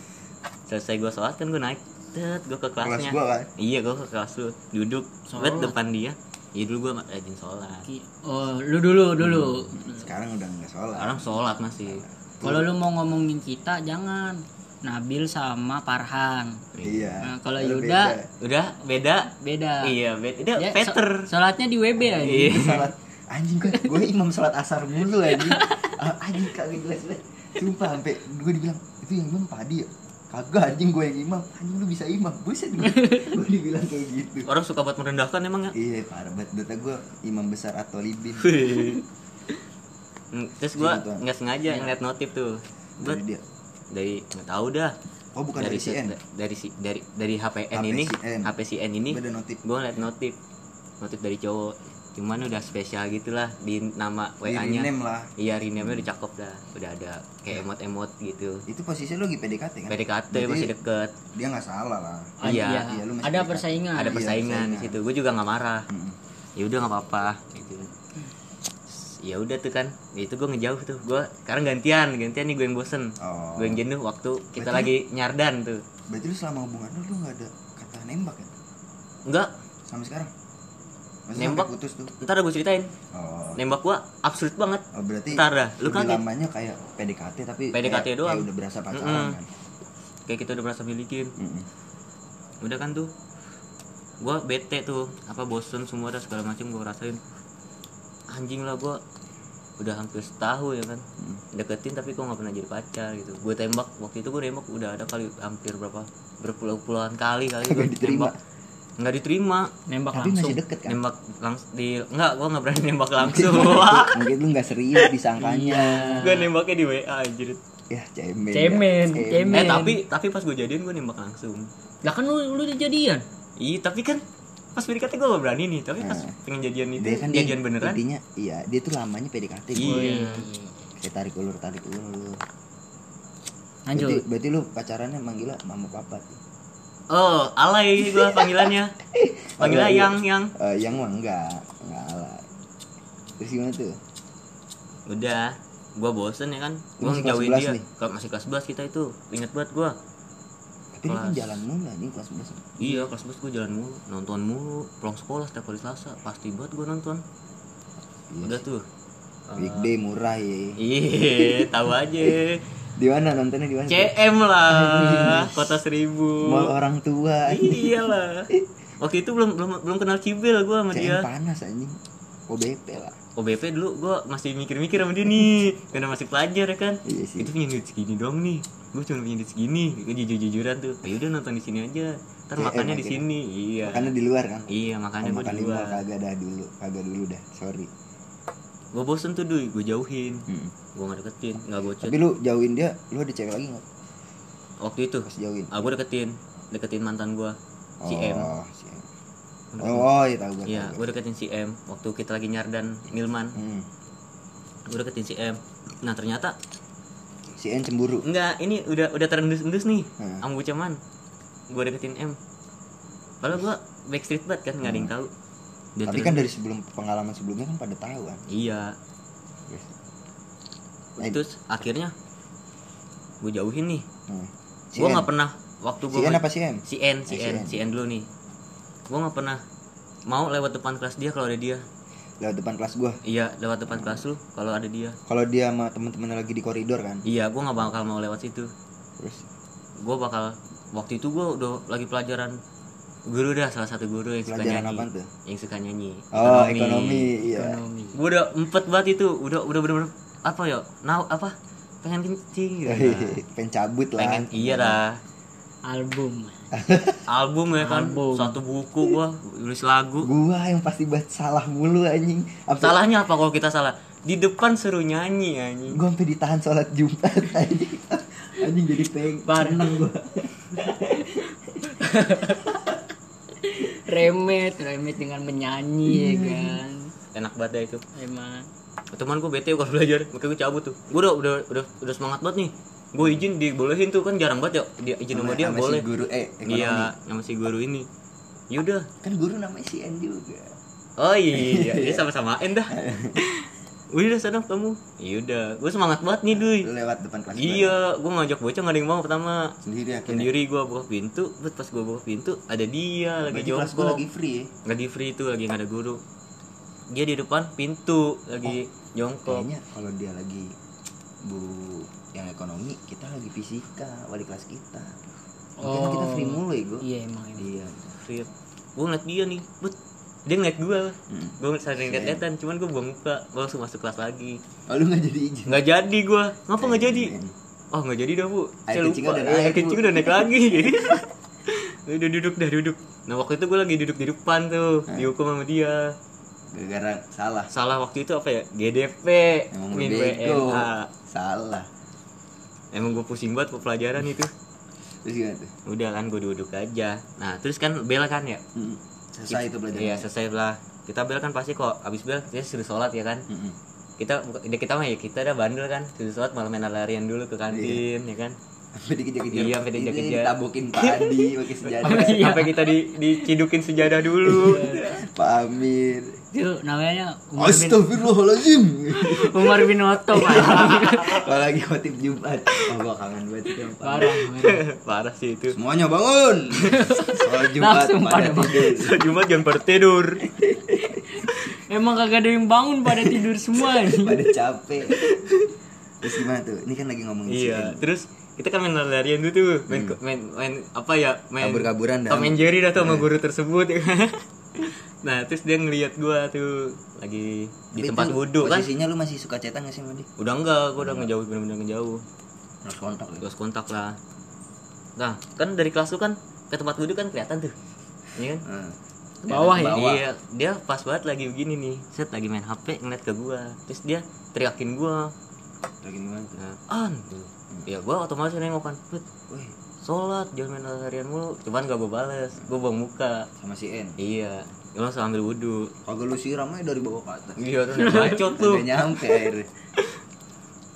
Speaker 3: Selesai gue sholat kan gue naik. Tet gue ke kelasnya.
Speaker 2: gua kan?
Speaker 3: iya gue ke kelas lu duduk.
Speaker 1: Sholat.
Speaker 3: wet depan dia iya dulu gue rajin sholat.
Speaker 1: Oh lu dulu dulu.
Speaker 2: Sekarang udah gak sholat.
Speaker 3: Sekarang sholat masih.
Speaker 1: Kalau lu mau ngomongin kita jangan. Nabil sama Farhan.
Speaker 2: Iya.
Speaker 1: Nah, kalau Yuda,
Speaker 2: beda.
Speaker 3: udah beda?
Speaker 1: Beda.
Speaker 3: Iya beda. Dia
Speaker 1: Dia
Speaker 3: Peter.
Speaker 1: so- sholatnya di WB aja
Speaker 3: iya.
Speaker 2: Sholat. Anjing gue, gue imam sholat asar mulu anjing. Ah, Anjing kagak jelas banget Sumpah sampai gue dibilang Itu yang imam padi ya Kagak anjing gue yang imam. Anjing lu bisa imam. Buset gue Gue dibilang kayak gitu.
Speaker 3: Orang suka buat merendahkan emang ya?
Speaker 2: Iya parah banget. Data gue imam besar atau libin.
Speaker 3: Terus gue
Speaker 2: Gitu.
Speaker 3: nggak sengaja ngeliat notif tuh. Gue
Speaker 2: Dari dia.
Speaker 3: Dari nggak tahu dah.
Speaker 2: Oh bukan dari, si
Speaker 3: si-
Speaker 2: N?
Speaker 3: da- dari si dari dari HPN
Speaker 2: HP
Speaker 3: ini.
Speaker 2: Si N.
Speaker 3: HP si N ini.
Speaker 2: Notif.
Speaker 3: Gue ngeliat notif. Notif dari cowok cuman udah spesial gitulah di nama
Speaker 2: Di
Speaker 3: WA nya.
Speaker 2: rename lah.
Speaker 3: Iya rename udah cakep dah. Udah ada kayak emot emot gitu.
Speaker 2: Itu posisinya lu lagi PDKT kan?
Speaker 3: PDKT
Speaker 2: Berarti
Speaker 3: masih deket.
Speaker 2: Dia gak salah lah.
Speaker 1: Ah,
Speaker 3: Iya.
Speaker 2: Iya, lu masih
Speaker 1: ada
Speaker 2: PDKT.
Speaker 1: persaingan.
Speaker 3: Ada
Speaker 2: Iya,
Speaker 3: persaingan di
Speaker 2: persaingan.
Speaker 3: situ. Gue juga nggak marah.
Speaker 2: Mm.
Speaker 3: ya udah nggak apa-apa gitu. Ya udah tuh kan. Ya itu gue ngejauh tuh. Gue sekarang gantian. Gantian nih gue yang bosen.
Speaker 2: Oh.
Speaker 3: Gue yang jenuh waktu kita
Speaker 2: Berarti-
Speaker 3: lagi nyardan tuh.
Speaker 2: Berarti lu selama hubungan lu, lu gak ada kata nembak ya?
Speaker 3: enggak
Speaker 2: Sampai sekarang? Maksudnya
Speaker 3: Nembak?
Speaker 2: putus tuh
Speaker 3: ntar gue ceritain
Speaker 2: Oh
Speaker 3: nembak gue absurd banget
Speaker 2: Oh berarti
Speaker 3: Ntar dah, lu kaget.
Speaker 2: lamanya kayak PDKT tapi
Speaker 3: PDKT
Speaker 2: kayak,
Speaker 3: doang.
Speaker 2: kayak udah berasa pacaran
Speaker 3: Mm-mm.
Speaker 2: kan
Speaker 3: kayak kita udah merasa milikin
Speaker 2: Mm-mm.
Speaker 3: udah kan tuh gue bete tuh apa bosen semua dah segala macam gue rasain anjing lah gue udah hampir setahun ya kan
Speaker 2: Mm.
Speaker 3: deketin tapi kok nggak pernah jadi pacar gitu gue tembak waktu itu gue nembak udah ada kali hampir berapa berpuluh-puluhan kali kali gue
Speaker 2: diterima.
Speaker 3: Nggak diterima
Speaker 1: nembak
Speaker 2: Tapi
Speaker 1: langsung.
Speaker 2: masih deket kan?
Speaker 3: nembak langsung di nggak gue nggak berani nembak langsung.
Speaker 2: Mungkin lu gak serius disangkanya.
Speaker 3: Gue nembaknya di wa anjir.
Speaker 2: Ya cemen.
Speaker 1: Cemen,
Speaker 2: ya.
Speaker 1: cemen.
Speaker 3: eh tapi tapi pas gue jadian gue nembak langsung.
Speaker 1: Lah kan lu lu udah jadian?
Speaker 3: Iya tapi kan pas PDKT gue gak berani nih. Tapi pas
Speaker 2: Nah.
Speaker 3: pengen jadian itu
Speaker 2: Dia kan dia
Speaker 3: jadian beneran.
Speaker 2: Intinya iya Dia tuh lamanya PDKT
Speaker 3: Iya.
Speaker 2: Kayak tarik ulur tarik ulur.
Speaker 1: Lanjut.
Speaker 2: Berarti, berarti lu pacarannya manggilnya mama papa tuh
Speaker 3: oh alay gue panggilannya. Panggilan
Speaker 2: Alay.
Speaker 3: yang yang.
Speaker 2: Eh, Yang mah enggak Enggak alay. Terus gimana tuh?
Speaker 3: udah gue bosen ya kan?
Speaker 2: Kelas
Speaker 3: ngejauhin
Speaker 2: 11
Speaker 3: dia.
Speaker 2: nih?
Speaker 3: kalau masih kelas 11 kita itu inget banget gue
Speaker 2: Tapi kan
Speaker 3: Kelas.
Speaker 2: jalan mulu nih kelas 11
Speaker 3: iya kelas 11 gue jalan mulu nonton mulu pulang sekolah setiap hari selasa. Pasti banget gue nonton.
Speaker 2: Iya
Speaker 3: udah tuh.
Speaker 2: Weekday murah ya.
Speaker 3: Iya tahu aja
Speaker 2: Di mana nontonnya di mana?
Speaker 3: CM lah kota seribu
Speaker 2: Mall orang tua.
Speaker 3: iyalah waktu itu belum belum belum kenal Cibel gue sama
Speaker 2: CM
Speaker 3: dia
Speaker 2: panas anjing. OBP lah.
Speaker 3: OBP dulu gue masih mikir-mikir sama dia nih karena masih pelajar ya kan
Speaker 2: Iya sih.
Speaker 3: itu punya duit segini doang nih gue cuma punya duit segini gue jujur-jujuran tuh ya udah nonton di sini aja ntar
Speaker 2: CM
Speaker 3: makannya di sini iya
Speaker 2: Makannya di luar kan?
Speaker 3: iya makannya gue
Speaker 2: makan
Speaker 3: di luar
Speaker 2: kagak dah dulu, kagak dulu dah. Sorry.
Speaker 3: Gue bosen tuh duit gue jauhin
Speaker 2: Hmm.
Speaker 3: gue gak deketin nggak bocet
Speaker 2: Tapi lu jauhin dia, lu ada cewek lagi nggak?
Speaker 3: waktu itu
Speaker 2: Pas jauhin.
Speaker 3: ah gue deketin deketin mantan gue si M
Speaker 2: Oh, si M. Oh, iya tahu
Speaker 3: iya
Speaker 2: tahu
Speaker 3: gue deketin si M waktu kita lagi nyardan Milman.
Speaker 2: Hmm.
Speaker 3: gue deketin si M nah ternyata
Speaker 2: Si N cemburu.
Speaker 3: enggak ini udah udah terendus-endus nih
Speaker 2: Hmm.
Speaker 3: sama bucaman gue deketin M kalau gue backstreet banget kan nggak ada yang tahu Dan
Speaker 2: Tapi kan dari sebelum pengalaman sebelumnya kan pada tahu kan.
Speaker 3: iya
Speaker 2: Nah,
Speaker 3: terus akhirnya gue jauhin nih
Speaker 2: Hmm.
Speaker 3: Gue
Speaker 2: N.
Speaker 3: nggak pernah waktu
Speaker 2: Si
Speaker 3: gue
Speaker 2: N apa si M?
Speaker 3: si N si
Speaker 2: Eh, si
Speaker 3: N
Speaker 2: N.
Speaker 3: si N dulu nih gue nggak pernah mau lewat depan kelas dia kalau ada dia
Speaker 2: Lewat depan kelas gua.
Speaker 3: iya lewat depan kelas lu kalau ada dia
Speaker 2: Kalau dia sama temen-temen lagi di koridor kan.
Speaker 3: iya gue nggak bakal mau lewat situ
Speaker 2: Terus
Speaker 3: gue bakal waktu itu gue udah lagi pelajaran guru dah salah satu guru yang suka
Speaker 2: pelajaran
Speaker 3: nyanyi
Speaker 2: apa tuh?
Speaker 3: yang suka nyanyi
Speaker 2: Oh, ekonomi, iya.
Speaker 1: ekonomi
Speaker 3: gue udah empet banget itu udah udah bener-bener apa ya now apa pengen kencing gitu.
Speaker 2: Pengen cabut lah.
Speaker 3: pengen iya lah
Speaker 1: album
Speaker 3: album ya kan
Speaker 1: Album.
Speaker 3: satu buku gua tulis lagu
Speaker 2: Gua yang pasti buat salah mulu anjing. Sampai
Speaker 3: salahnya apa kalau kita salah di depan seru nyanyi anjing
Speaker 2: gua sampai ditahan sholat Jumat anjing. Anjing jadi peng.
Speaker 1: Parah.
Speaker 2: Seneng gua.
Speaker 1: Remet remet dengan menyanyi ya kan.
Speaker 3: Enak banget dah itu.
Speaker 1: Emang.
Speaker 3: Teman gue bete kalau belajar makanya gue cabut tuh. Gue udah udah udah udah semangat banget nih. Gue izin dibolehin tuh kan jarang banget ya dia izin sama dia
Speaker 2: Sama si
Speaker 3: boleh.
Speaker 2: guru eh ekonomi.
Speaker 3: iya sama si guru ini. Yaudah.
Speaker 2: Kan guru namanya si N juga.
Speaker 3: oh iya dia sama-samain dah udah sana kamu yaudah gue semangat banget nih duy
Speaker 2: Lu lewat depan kelas
Speaker 3: iya gue ngajak bocah gak ada yang mau pertama
Speaker 2: Sendiri akhirnya.
Speaker 3: sendiri gue buka pintu bet pas gue buka pintu ada dia lagi
Speaker 2: Berarti kelas gua
Speaker 3: jongkok
Speaker 2: lagi free ya.
Speaker 3: lagi free itu lagi nggak ada guru dia di depan pintu lagi jongkok
Speaker 2: Kayaknya kalau dia lagi bu yang ekonomi kita lagi fisika wali kelas kita. Makanya kita free mulu ya gua.
Speaker 1: iya emang emang.
Speaker 2: Iya.
Speaker 3: free gue ngeliat dia nih bet dia ngeliat gue
Speaker 2: Hmm.
Speaker 3: gue sering liat liatan cuman gue buang muka gue langsung masuk kelas lagi.
Speaker 2: Oh, lu nggak jadi izin.
Speaker 3: nggak jadi gue ngapa nggak jadi? Oh nggak jadi dah bu.
Speaker 2: Air
Speaker 3: saya
Speaker 2: kencingnya
Speaker 3: lupa.
Speaker 2: udah
Speaker 3: air
Speaker 2: naik, Bu.
Speaker 3: kencing udah naik lagi. Udah duduk dah duduk. Nah waktu itu gue lagi duduk di depan tuh dihukum sama dia.
Speaker 2: Gara-gara salah.
Speaker 3: salah waktu itu apa ya? GDP
Speaker 2: Emang
Speaker 3: min. WNA
Speaker 2: Salah.
Speaker 3: emang gue pusing banget pelajaran itu.
Speaker 2: Terus gimana tuh?
Speaker 3: udah kan gue duduk aja. Nah terus kan bel kan ya?
Speaker 2: Hmm. Selesai itu pelajaran.
Speaker 3: iya selesai lah kita bel kan pasti kok abis bel kita suruh sholat ya kan
Speaker 2: Mm-mm.
Speaker 3: kita ya kita mah ya kita udah bandel kan suruh sholat malah main larian dulu ke kantin ya kan
Speaker 2: Sampai dikejar-kejar.
Speaker 3: Iya, sampai dikejar-kejar.
Speaker 2: Ini Tabokin padi pakai senjata.
Speaker 3: sampai kita di dicidukin sejadah dulu
Speaker 2: Pak Amir.
Speaker 1: Itu namanya Umar bin,
Speaker 2: Astagfirullahaladzim.
Speaker 1: Umar bin Otto Pak.
Speaker 2: Apalagi khotib Jumat. Oh, gua kangen banget itu.
Speaker 1: Parah parah.
Speaker 3: sih itu
Speaker 2: Semuanya bangun. Soal Jumat
Speaker 1: Langsung
Speaker 2: pada
Speaker 1: pada
Speaker 2: tidur.
Speaker 3: Jumat jangan pada tidur
Speaker 1: emang kagak ada yang bangun pada tidur semua nih.
Speaker 2: Pada capek. Terus gimana tuh? Ini kan lagi ngomongin
Speaker 3: iya terus kita kan main larian dulu tuh main main, main apa ya main
Speaker 2: Kabur-kaburan dah.
Speaker 3: Tom and Jerry dah tuh sama guru tersebut ya kan. nah terus dia ngeliat gua tuh lagi di
Speaker 2: Tapi
Speaker 3: tempat wudhu kan
Speaker 2: Posisinya lu masih suka cetan gak sih sama dia?
Speaker 3: udah enggak gua udah ngejauh bener-bener ngejauh
Speaker 2: Harus kontak ya.
Speaker 3: Lost kontak lah nah kan dari kelas lu kan ke tempat wudhu kan kelihatan tuh iya kan
Speaker 2: Hmm.
Speaker 1: Bawah ya?
Speaker 2: Bawah.
Speaker 3: Iya, dia pas banget lagi begini nih. Set lagi main HP ngeliat ke gua. Terus dia teriakin gua.
Speaker 2: Lagi gimana?
Speaker 3: Nah, an. tuh. Ya gua otomatis nengok kan.
Speaker 2: Wih,
Speaker 3: sholat jangan main larian mulu. Cuman gak gua bales. Gua buang muka.
Speaker 2: sama si N.
Speaker 3: Iya. Gua langsung ambil wudhu.
Speaker 2: Kagak lu siram aja dari bawah ke atas.
Speaker 3: Iya tuh udah bacot tuh.
Speaker 2: Udah nyampe air.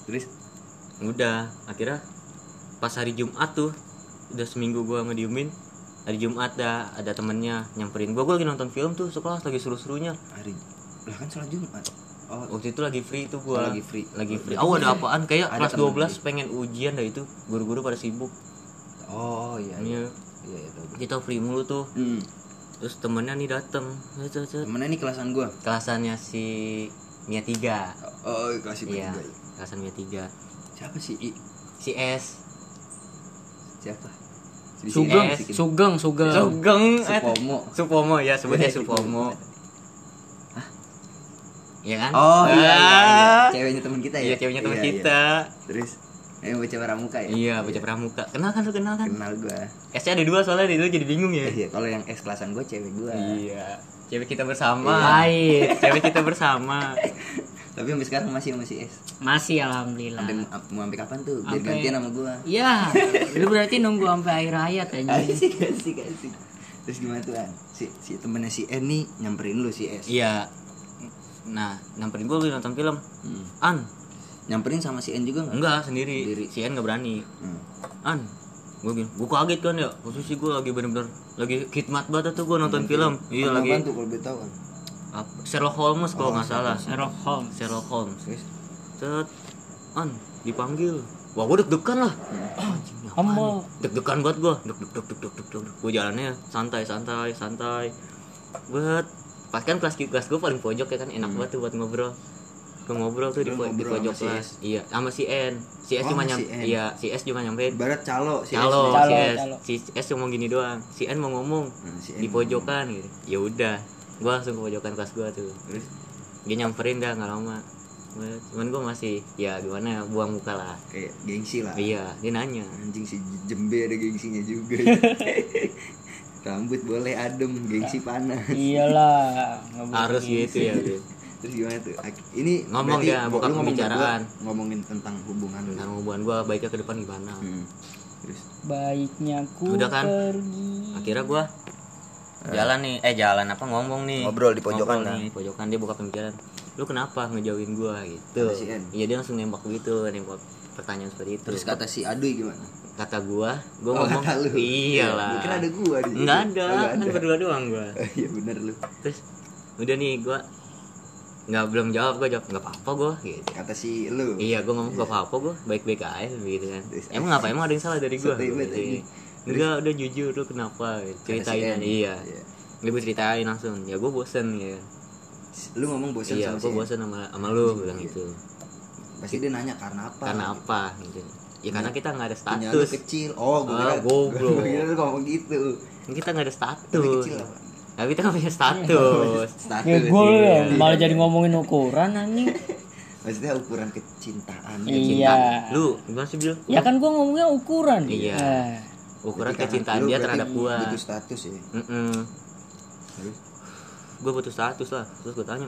Speaker 2: Terus
Speaker 3: Udah, akhirnya pas hari Jumat tuh udah seminggu gua ngediemin hari Jumat dah ada temennya nyamperin gua gua lagi nonton film tuh sekelas lagi seru-serunya
Speaker 2: hari lah kan sholat Jumat. Oh,
Speaker 3: waktu itu lagi free tuh
Speaker 2: Oh,
Speaker 3: gua
Speaker 2: lagi free.
Speaker 3: lagi free oh ada apaan kayak
Speaker 2: Ada
Speaker 3: kelas
Speaker 2: temen
Speaker 3: 12 pengen ujian dah itu guru-guru pada sibuk
Speaker 2: oh iya. Iya,
Speaker 3: iya
Speaker 2: iya tahu.
Speaker 3: kita free mulu tuh
Speaker 2: Hmm.
Speaker 3: terus temennya nih dateng.
Speaker 2: Temennya nih kelasan gua.
Speaker 3: kelasannya si Mia 3
Speaker 2: Oh, kelas
Speaker 3: iya
Speaker 2: tiga.
Speaker 3: kelasan Mia 3
Speaker 2: Siapa sih I?
Speaker 3: si S
Speaker 2: siapa Si
Speaker 1: Sugeng, Sugeng, Sugeng.
Speaker 3: Sugeng
Speaker 2: Supomo.
Speaker 3: Supomo ya sebutnya Supomo Iya kan?
Speaker 2: oh iya, iya, iya.
Speaker 3: Ah.
Speaker 2: ceweknya teman kita ya
Speaker 3: Iya ceweknya teman
Speaker 2: Iya, iya.
Speaker 3: kita
Speaker 2: terus yang baca pramuka ya?
Speaker 3: Iya baca pramuka. Kenal kan lu kenal kan?
Speaker 2: kenal gua.
Speaker 3: S-nya ada dua soalnya itu jadi bingung ya.
Speaker 2: Iya kalau yang S kelasan gua cewek gua.
Speaker 3: Iya. Cewek kita bersama.
Speaker 1: Baik.
Speaker 3: Cewek kita bersama.
Speaker 2: Tapi sampai sekarang masih masih S?
Speaker 1: Masih alhamdulillah.
Speaker 2: sampai mau sampai kapan tuh? Biar
Speaker 1: Sampai-
Speaker 2: gantian sama gua.
Speaker 1: Ya, lu berarti nunggu sampai akhir hayat aja.
Speaker 2: asik asik asik. Terus gimana tuh si si temennya si N nih nyamperin lu si S?
Speaker 3: Iya. Nah nyamperin gue nonton film.
Speaker 2: Hmm.
Speaker 3: An
Speaker 2: nyamperin sama si N juga nggak?
Speaker 3: Enggak sendiri,
Speaker 2: Sendiri.
Speaker 3: Si N gak berani.
Speaker 2: Hmm.
Speaker 3: An gue bilang gue kaget kan ya. Posisi gue lagi bener-bener lagi khidmat banget tuh gue nonton film. iya.
Speaker 2: Apa
Speaker 3: lagi.
Speaker 2: apaan tuh kalau tahu kan
Speaker 3: Sherlock Holmes kalau nggak salah.
Speaker 1: Sherlock Holmes.
Speaker 3: Sherlock Holmes. Set an dipanggil. Wah gue deg-degan lah.
Speaker 1: Amma.
Speaker 3: nih? deg-degan banget gue deg deg deg deg deg deg deg. Gue jalannya santai santai santai. Buat pas kan kelas kelas gue paling pojok ya kan enak banget tuh buat ngobrol gue ngobrol tuh di,
Speaker 2: Lu
Speaker 3: po- di
Speaker 2: ngobrol
Speaker 3: pojok
Speaker 2: sama si
Speaker 3: kelas iya sama si N si S
Speaker 2: Oh,
Speaker 3: cuma nyam
Speaker 2: si N.
Speaker 3: iya si S cuma nyampein
Speaker 2: ibarat calo si S
Speaker 3: Halo,
Speaker 1: Calo,
Speaker 3: si S,
Speaker 1: calo.
Speaker 3: si S ngomong gini doang. Si N mau ngomong
Speaker 2: Nah, si N
Speaker 3: di
Speaker 2: ngomong.
Speaker 3: pojokan gitu. Ya udah, gua langsung ke pojokan kelas gua tuh.
Speaker 2: terus
Speaker 3: Dia nyamperin dah nggak lama. Cuman gua masih ya gimana ya, buang muka lah.
Speaker 2: kayak gengsi lah
Speaker 3: Iya, dia nanya.
Speaker 2: anjing si jembe ada gengsinya juga rambut boleh adem gengsi panas
Speaker 1: Iyalah.
Speaker 3: Harus gitu ya. gitu.
Speaker 2: Terus gimana tuh ini
Speaker 3: Ngomong dia, buka
Speaker 2: ngomong
Speaker 3: pembicaraan.
Speaker 2: ngomongin tentang hubungan lu
Speaker 3: Nah, hubungan gua baiknya ke depan gimana?
Speaker 2: Hmm. terus
Speaker 1: Baiknya ku
Speaker 3: Udah kan?
Speaker 1: pergi.
Speaker 3: Akhirnya gua jalan nih, eh jalan apa ngomong nih.
Speaker 2: Ngobrol di pojokan
Speaker 3: Ngobrol
Speaker 2: kan?
Speaker 3: nih, pojokan dia buka pembicaraan. Lu kenapa ngejauhin gua gitu? Iya dia langsung nembak gitu, nembak pertanyaan seperti itu.
Speaker 2: terus kata si Aduy gimana
Speaker 3: kata gua gua
Speaker 2: Oh,
Speaker 3: ngomong
Speaker 2: kata lu.
Speaker 3: iyalah
Speaker 2: kira ada gua di situ.
Speaker 3: nggak
Speaker 2: Oh,
Speaker 3: ada
Speaker 2: nggak
Speaker 3: kan
Speaker 2: ada.
Speaker 3: berdua doang gua
Speaker 2: iya bener lu
Speaker 3: terus udah nih gua nggak belum jawab gua jawab nggak apa-apa gua gitu.
Speaker 2: Kata si lu.
Speaker 3: Iya gua ngomong nggak apa-apa gua baik-baik aja gitu kan.
Speaker 2: Terus,
Speaker 3: emang apa? Emang ada yang salah dari
Speaker 2: banget
Speaker 3: Gitu.
Speaker 2: aja.
Speaker 3: enggak udah jujur lu kenapa? Ceritain
Speaker 2: si
Speaker 3: iya.
Speaker 2: Iya.
Speaker 3: dia gua ceritain langsung ya gua bosen ya
Speaker 2: lu ngomong bosan
Speaker 3: iya
Speaker 2: sama si
Speaker 3: gua
Speaker 2: N.
Speaker 3: bosen sama sama lu bilang
Speaker 2: Iya.
Speaker 3: gitu.
Speaker 2: Pasti dia nanya karena apa?
Speaker 3: Karena apa? Gitu. Ya karena kita nggak ada status.
Speaker 2: kecil. Oh gua
Speaker 3: Ah,
Speaker 2: kira
Speaker 3: goblok.
Speaker 2: gua kira lu ngomong gitu.
Speaker 3: Kita nggak ada status
Speaker 2: kecil apa
Speaker 3: tapi kita nggak punya status
Speaker 2: status
Speaker 1: Ya gue
Speaker 3: Iya.
Speaker 1: malah jadi ngomongin ukuran anjing.
Speaker 2: maksudnya ukuran kecintaan
Speaker 1: Iya.
Speaker 3: lu gimana sih Bil?
Speaker 1: Ya kan gua ngomongnya ukuran.
Speaker 3: Iya.
Speaker 1: Eh,
Speaker 3: ukuran
Speaker 2: Berarti
Speaker 3: kecintaan dia terhadap gua
Speaker 2: butuh status ya
Speaker 3: Mm-mm.
Speaker 2: Terus?
Speaker 3: gua butuh status lah terus gua tanya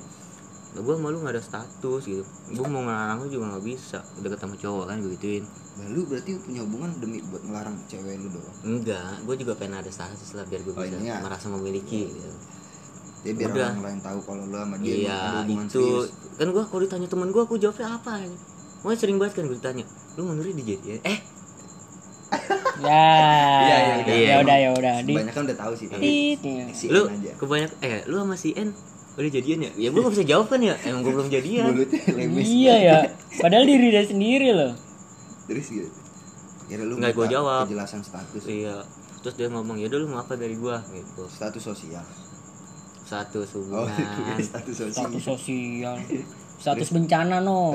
Speaker 3: gua malu nggak ada status gitu gua mau ngelarang lu juga nggak bisa udah ketemu cowok kan gue gituin
Speaker 2: Nah, lu berarti punya hubungan demi buat ngelarang cewek lu doang
Speaker 3: enggak gua juga pengen ada status lah biar gua
Speaker 2: Oh,
Speaker 3: bisa
Speaker 2: iya.
Speaker 3: merasa memiliki gitu.
Speaker 2: dia biar
Speaker 3: Udah.
Speaker 2: orang lain tahu kalau lu sama dia
Speaker 3: iya
Speaker 2: hubungan
Speaker 3: itu
Speaker 2: serius
Speaker 3: kan gua kalau ditanya teman gua aku jawabnya apa ini Pokoknya sering banget kan gue ditanya lu menurut dijadian eh
Speaker 1: Ya.
Speaker 2: Iya, iya,
Speaker 3: iya.
Speaker 1: Ya udah ya udah. Di
Speaker 2: kebanyakan udah tahu sih tapi
Speaker 1: tit. ya.
Speaker 2: si
Speaker 3: lu
Speaker 2: N aja
Speaker 3: kebanyak eh lu sama si N udah jadian ya? Ya gua gak bisa jawab kan ya? Emang gua belum jadian.
Speaker 2: Mulutnya lemes.
Speaker 1: Iya ya. Padahal diri dia sendiri loh.
Speaker 2: terus gitu. Kira lu
Speaker 3: Nggak, gua
Speaker 2: minta
Speaker 3: jawab.
Speaker 2: kejelasan status.
Speaker 3: Iya. Terus dia ngomong ya dulu mau apa dari gua gitu.
Speaker 2: Status sosial.
Speaker 3: Satu
Speaker 2: oh
Speaker 3: hubungan
Speaker 2: status sosial.
Speaker 1: Status sosial. Status bencana no.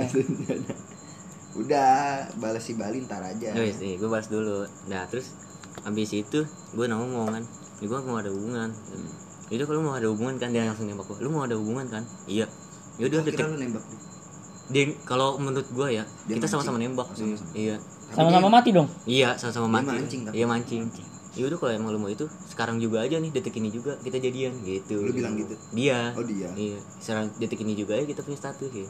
Speaker 2: udah balas si Bali ntar aja.
Speaker 3: Wes nih gue bahas dulu. Nah terus habis itu gue ngomong kan. Ya gue mau ada hubungan itu kalau mau ada hubungan kan dia langsung nembak gue lu mau ada hubungan kan? Iya. Ya udah
Speaker 2: Oh,
Speaker 3: detik
Speaker 2: lu nembak dia.
Speaker 3: dia kalau menurut gue ya
Speaker 2: Dia
Speaker 3: kita
Speaker 2: mancing.
Speaker 3: sama-sama nembak.
Speaker 2: Oh, sama-sama.
Speaker 3: iya.
Speaker 1: Sama-sama mati dong.
Speaker 3: iya sama-sama
Speaker 2: Dia
Speaker 3: mancing
Speaker 2: mancing tapi.
Speaker 3: iya mancing. ya udah kalau emang lu mau itu sekarang juga aja nih detik ini juga kita jadian gitu.
Speaker 2: Lu bilang gitu?
Speaker 3: dia.
Speaker 2: Oh dia?
Speaker 3: Iya. Sekarang detik ini juga ya kita punya status ya.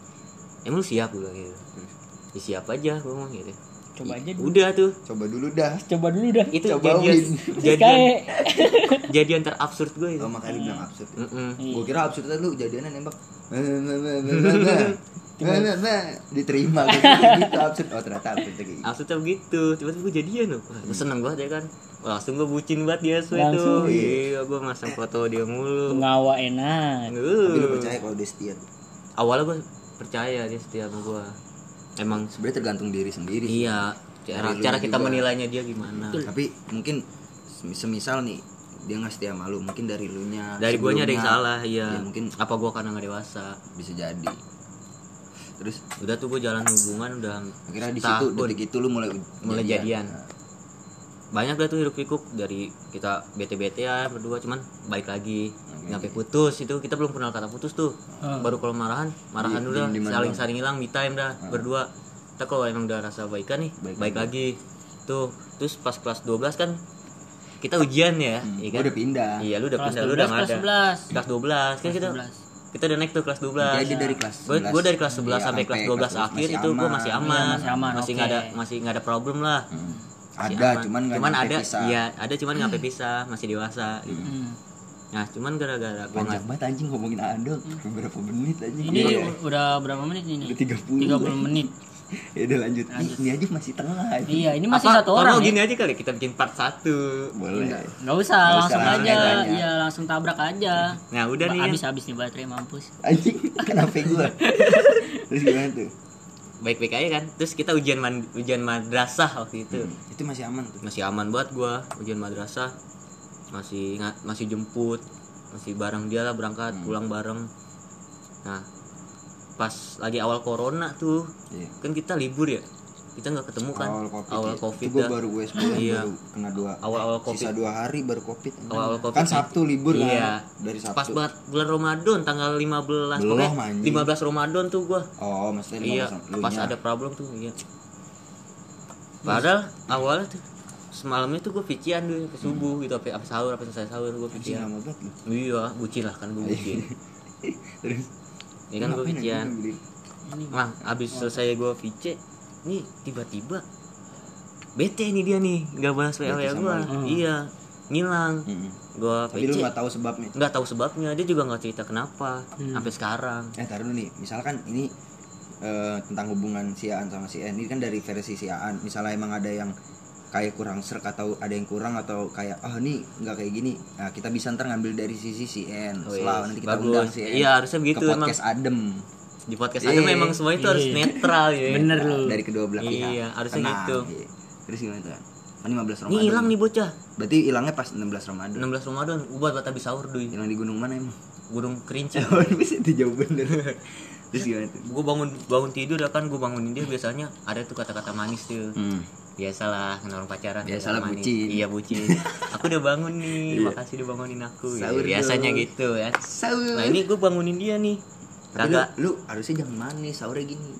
Speaker 3: Emang lu siap gue gitu.
Speaker 2: Terus,
Speaker 3: ya siap aja gue ngomong gitu
Speaker 1: Coba aja dulu.
Speaker 3: udah tuh
Speaker 2: coba dulu dah
Speaker 1: Coba dulu dah.
Speaker 3: itu
Speaker 2: Coba
Speaker 3: jadian jadian jadian terabsurd gue itu
Speaker 2: oh makanya lu bilang absurd ya.
Speaker 3: Mm-mm.
Speaker 2: Gua kira absurd lu jadiannya nembak. Diterima gitu absurd. Oh ternyata absurd kayak gitu.
Speaker 3: absurdnya begitu tiba-tiba gue jadian loh Wah, gue seneng banget ya kan Wah, langsung gue bucin banget dia
Speaker 1: Langsung.
Speaker 3: tuh iya gue masang foto dia mulu
Speaker 1: pengawa enak.
Speaker 2: Tapi lu
Speaker 3: Uh.
Speaker 2: percaya kalau dia setia
Speaker 3: awalnya gue percaya dia setia sama gue emang
Speaker 2: Sebenarnya tergantung diri sendiri. sih.
Speaker 3: iya cara cara kita
Speaker 2: juga.
Speaker 3: menilainya dia gimana.
Speaker 2: Tapi mungkin sem- semisal nih dia nggak setia malu mungkin dari lu nya
Speaker 3: dari guanya ada yang salah iya.
Speaker 2: Ya, mungkin
Speaker 3: apa gue karena nggak dewasa?
Speaker 2: bisa jadi. Terus?
Speaker 3: Udah tuh gue jalan hubungan udah
Speaker 2: akhirnya di situ detik itu lu mulai
Speaker 3: Mulai jadian.
Speaker 2: Nah,
Speaker 3: banyak dah tuh hiruk pikuk dari kita bete betean berdua cuman baik lagi
Speaker 2: Oke.
Speaker 3: nyampe putus itu kita belum kenal kata putus tuh
Speaker 1: Hmm.
Speaker 3: baru kalau marahan marahan
Speaker 2: Di-
Speaker 3: dulu saling saling hilang me time dah berdua kita kalau emang udah rasa baikan nih
Speaker 2: Baik
Speaker 3: baik, lagi tuh terus pas kelas 12 kan kita ujian ya
Speaker 2: hmm,
Speaker 3: iya
Speaker 2: gua
Speaker 3: kan
Speaker 2: udah pindah
Speaker 3: iya lu udah
Speaker 1: Kelas
Speaker 3: pindah lu udah
Speaker 1: 12,
Speaker 3: nggak
Speaker 1: kelas
Speaker 3: ada
Speaker 1: 11.
Speaker 3: kelas 12 kan kita
Speaker 1: 11.
Speaker 3: kita udah naik tuh kelas 12
Speaker 2: Jadi dari kelas
Speaker 3: gue
Speaker 2: 11.
Speaker 3: gue dari kelas 11
Speaker 2: Iya,
Speaker 3: sampai kelas 12 akhir
Speaker 2: masih
Speaker 3: itu gue masih
Speaker 1: Iya,
Speaker 3: aman
Speaker 1: masih aman,
Speaker 3: masih
Speaker 1: oke.
Speaker 3: nggak ada masih nggak ada problem lah
Speaker 2: Hmm. Ada
Speaker 3: aman.
Speaker 2: cuman nggak
Speaker 3: cuman ada
Speaker 2: pisah.
Speaker 3: iya ada cuman nggak sampai pisah masih dewasa gitu.
Speaker 1: Hmm.
Speaker 3: nah cuman gara-gara gue
Speaker 2: panjang banget anjing ngomongin Ando beberapa menit anjing
Speaker 1: Ini
Speaker 2: Iya.
Speaker 1: udah berapa menit ini?
Speaker 2: Udah 30.
Speaker 1: 30 menit.
Speaker 2: ya udah lanjut. ini aja masih tengah aja
Speaker 1: Iya, ini masih
Speaker 3: Apa,
Speaker 1: satu
Speaker 3: kalau
Speaker 1: orang.
Speaker 3: gini
Speaker 1: ya?
Speaker 3: aja kali kita bikin part 1
Speaker 2: boleh
Speaker 1: Nggak usah,
Speaker 2: Nggak
Speaker 1: langsung
Speaker 2: usah,
Speaker 1: aja.
Speaker 2: langsung aja.
Speaker 1: Iya, langsung tabrak aja.
Speaker 3: nah udah nih ya.
Speaker 1: Habis habis nih baterai mampus.
Speaker 2: anjing kenapa gua terus gimana tuh
Speaker 3: baik-baik aja kan. Terus kita ujian man- ujian madrasah waktu itu.
Speaker 2: Hmm, itu masih aman tuh?
Speaker 3: Masih aman buat gua ujian madrasah. Masih masih jemput masih bareng dia lah berangkat
Speaker 2: Hmm.
Speaker 3: pulang bareng. Nah pas lagi awal corona tuh
Speaker 2: Iya.
Speaker 3: kan kita libur ya kita nggak ketemu kan?
Speaker 2: Awal covid
Speaker 3: awal
Speaker 2: ya.
Speaker 3: covid
Speaker 2: itu
Speaker 3: dah.
Speaker 2: baru gue sebulan
Speaker 3: Iya.
Speaker 2: baru kena dua.
Speaker 3: Awal-awal
Speaker 2: sisa
Speaker 3: covid.
Speaker 2: dua hari baru covid.
Speaker 3: Awal-awal Covid
Speaker 2: kan sabtu libur
Speaker 3: iya.
Speaker 2: Kan dari sabtu.
Speaker 3: Pas banget bulan Ramadan tanggal 15
Speaker 2: Belum,
Speaker 3: pokoknya
Speaker 2: anjing.
Speaker 3: 15 Ramadan tuh gua.
Speaker 2: Oh maksudnya
Speaker 3: iya
Speaker 2: 15
Speaker 3: pas ada problem tuh iya. Padahal awalnya tuh semalamnya tuh gue vician dulu ke subuh gitu apa apa sahur apa selesai sahur gue
Speaker 2: lu.
Speaker 3: Iya bucin lah kan gue bucin.
Speaker 2: Terus?
Speaker 3: Ya kan gue
Speaker 2: beli?
Speaker 3: nah abis selesai gue vice nih tiba-tiba bete nih dia nih nggak balas wa
Speaker 2: Bete
Speaker 3: gue iya ngilang
Speaker 2: Mm-mm.
Speaker 3: gue
Speaker 2: tapi lu nggak tahu sebabnya
Speaker 3: nggak tahu sebabnya dia juga nggak cerita kenapa
Speaker 1: Hmm.
Speaker 3: sampai sekarang
Speaker 2: eh taruh dulu nih misalkan ini eh, tentang hubungan si Aan sama si N ini kan dari versi si Aan misalnya emang ada yang kayak kurang serk atau ada yang kurang atau kayak ah ini nggak kayak gini nah kita bisa ntar ngambil dari sisi si N
Speaker 3: Oh, iya.
Speaker 2: nanti kita
Speaker 3: Bagus.
Speaker 2: undang si N
Speaker 3: Iya, harusnya begitu
Speaker 2: ke
Speaker 3: emang.
Speaker 2: podcast adem
Speaker 3: di podcast
Speaker 2: Iya.
Speaker 3: ada memang semua itu harus
Speaker 1: Iya.
Speaker 3: netral ya
Speaker 1: Bener lu.
Speaker 2: dari kedua belah pihak
Speaker 3: Iya, harusnya
Speaker 2: Tenang,
Speaker 3: gitu.
Speaker 2: iya. terus gimana tuh An? Oh, 15 Ramadan
Speaker 3: ini hilang nih bocah
Speaker 2: berarti hilangnya pas 16 Ramadan
Speaker 3: 16 Ramadan buat buat habis sahur duy
Speaker 2: hilang di gunung mana emang
Speaker 3: gunung kerinci
Speaker 2: oh bisa itu jauh bener terus gimana tuh
Speaker 3: gue bangun bangun tidur ya kan gue bangunin dia biasanya ada tuh kata-kata manis tuh
Speaker 2: hmm.
Speaker 3: biasalah kenal orang pacaran
Speaker 2: Biasalah bucin.
Speaker 3: iya bucin aku udah bangun nih
Speaker 2: Iya.
Speaker 3: makasih udah bangunin aku Ya, biasanya
Speaker 2: dong.
Speaker 3: gitu ya
Speaker 2: sahur
Speaker 3: nah ini gue bangunin dia nih
Speaker 2: Tapi lu,
Speaker 3: kagak.
Speaker 2: lu harusnya jangan manis sahurnya gini.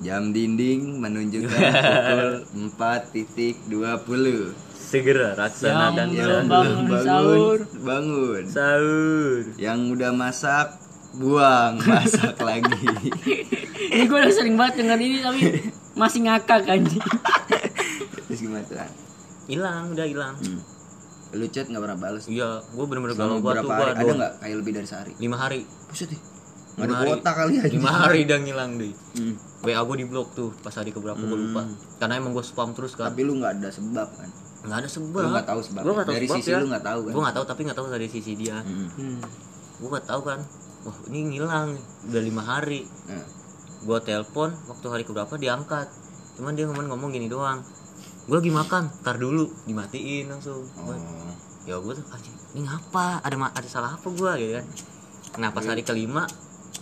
Speaker 2: Jam dinding menunjukkan pukul 4.20
Speaker 3: segera laksanakan
Speaker 1: Yang belum bangun sahur.
Speaker 2: bangun.
Speaker 3: Sahur.
Speaker 2: Yang udah masak buang masak lagi.
Speaker 1: Ini gue udah sering banget denger ini tapi masih ngakak anjing.
Speaker 2: terus gimana tuh An?
Speaker 3: hilang udah hilang.
Speaker 2: Hmm. lu chat nggak pernah balas
Speaker 3: iya gue bener-bener galau banget
Speaker 2: berapa
Speaker 3: tuh
Speaker 2: ada nggak kayak lebih dari sehari?
Speaker 3: Lima hari.
Speaker 2: Buset deh
Speaker 3: Lima hari.
Speaker 2: kuota kali aja.
Speaker 3: Lima hari udah ngilang deh
Speaker 2: hmm.
Speaker 3: WA gue di blok tuh pas hari keberapa gue lupa. Karena emang gue spam terus kan
Speaker 2: tapi lu nggak ada sebab kan?
Speaker 3: Nggak ada sebab.
Speaker 2: Lu nggak tahu sebabnya.
Speaker 3: Gua nggak tahu
Speaker 2: Dari
Speaker 3: sebab
Speaker 2: sisi
Speaker 3: ya.
Speaker 2: lu nggak tahu kan?
Speaker 3: gue nggak tahu tapi nggak tahu dari sisi dia.
Speaker 2: Hmm.
Speaker 1: Hmm.
Speaker 3: gue nggak tahu kan? Wah ini ngilang. Udah lima hari.
Speaker 2: Nah,
Speaker 3: gue telepon waktu hari keberapa diangkat cuman dia ngomong ngomong gini doang. Gue lagi makan. Tar dulu dimatiin langsung. Gua,
Speaker 2: oh.
Speaker 3: ya gue tuh anjing ini ngapa? Ada ma- ada salah apa gue gitu kan. Nah pas hari kelima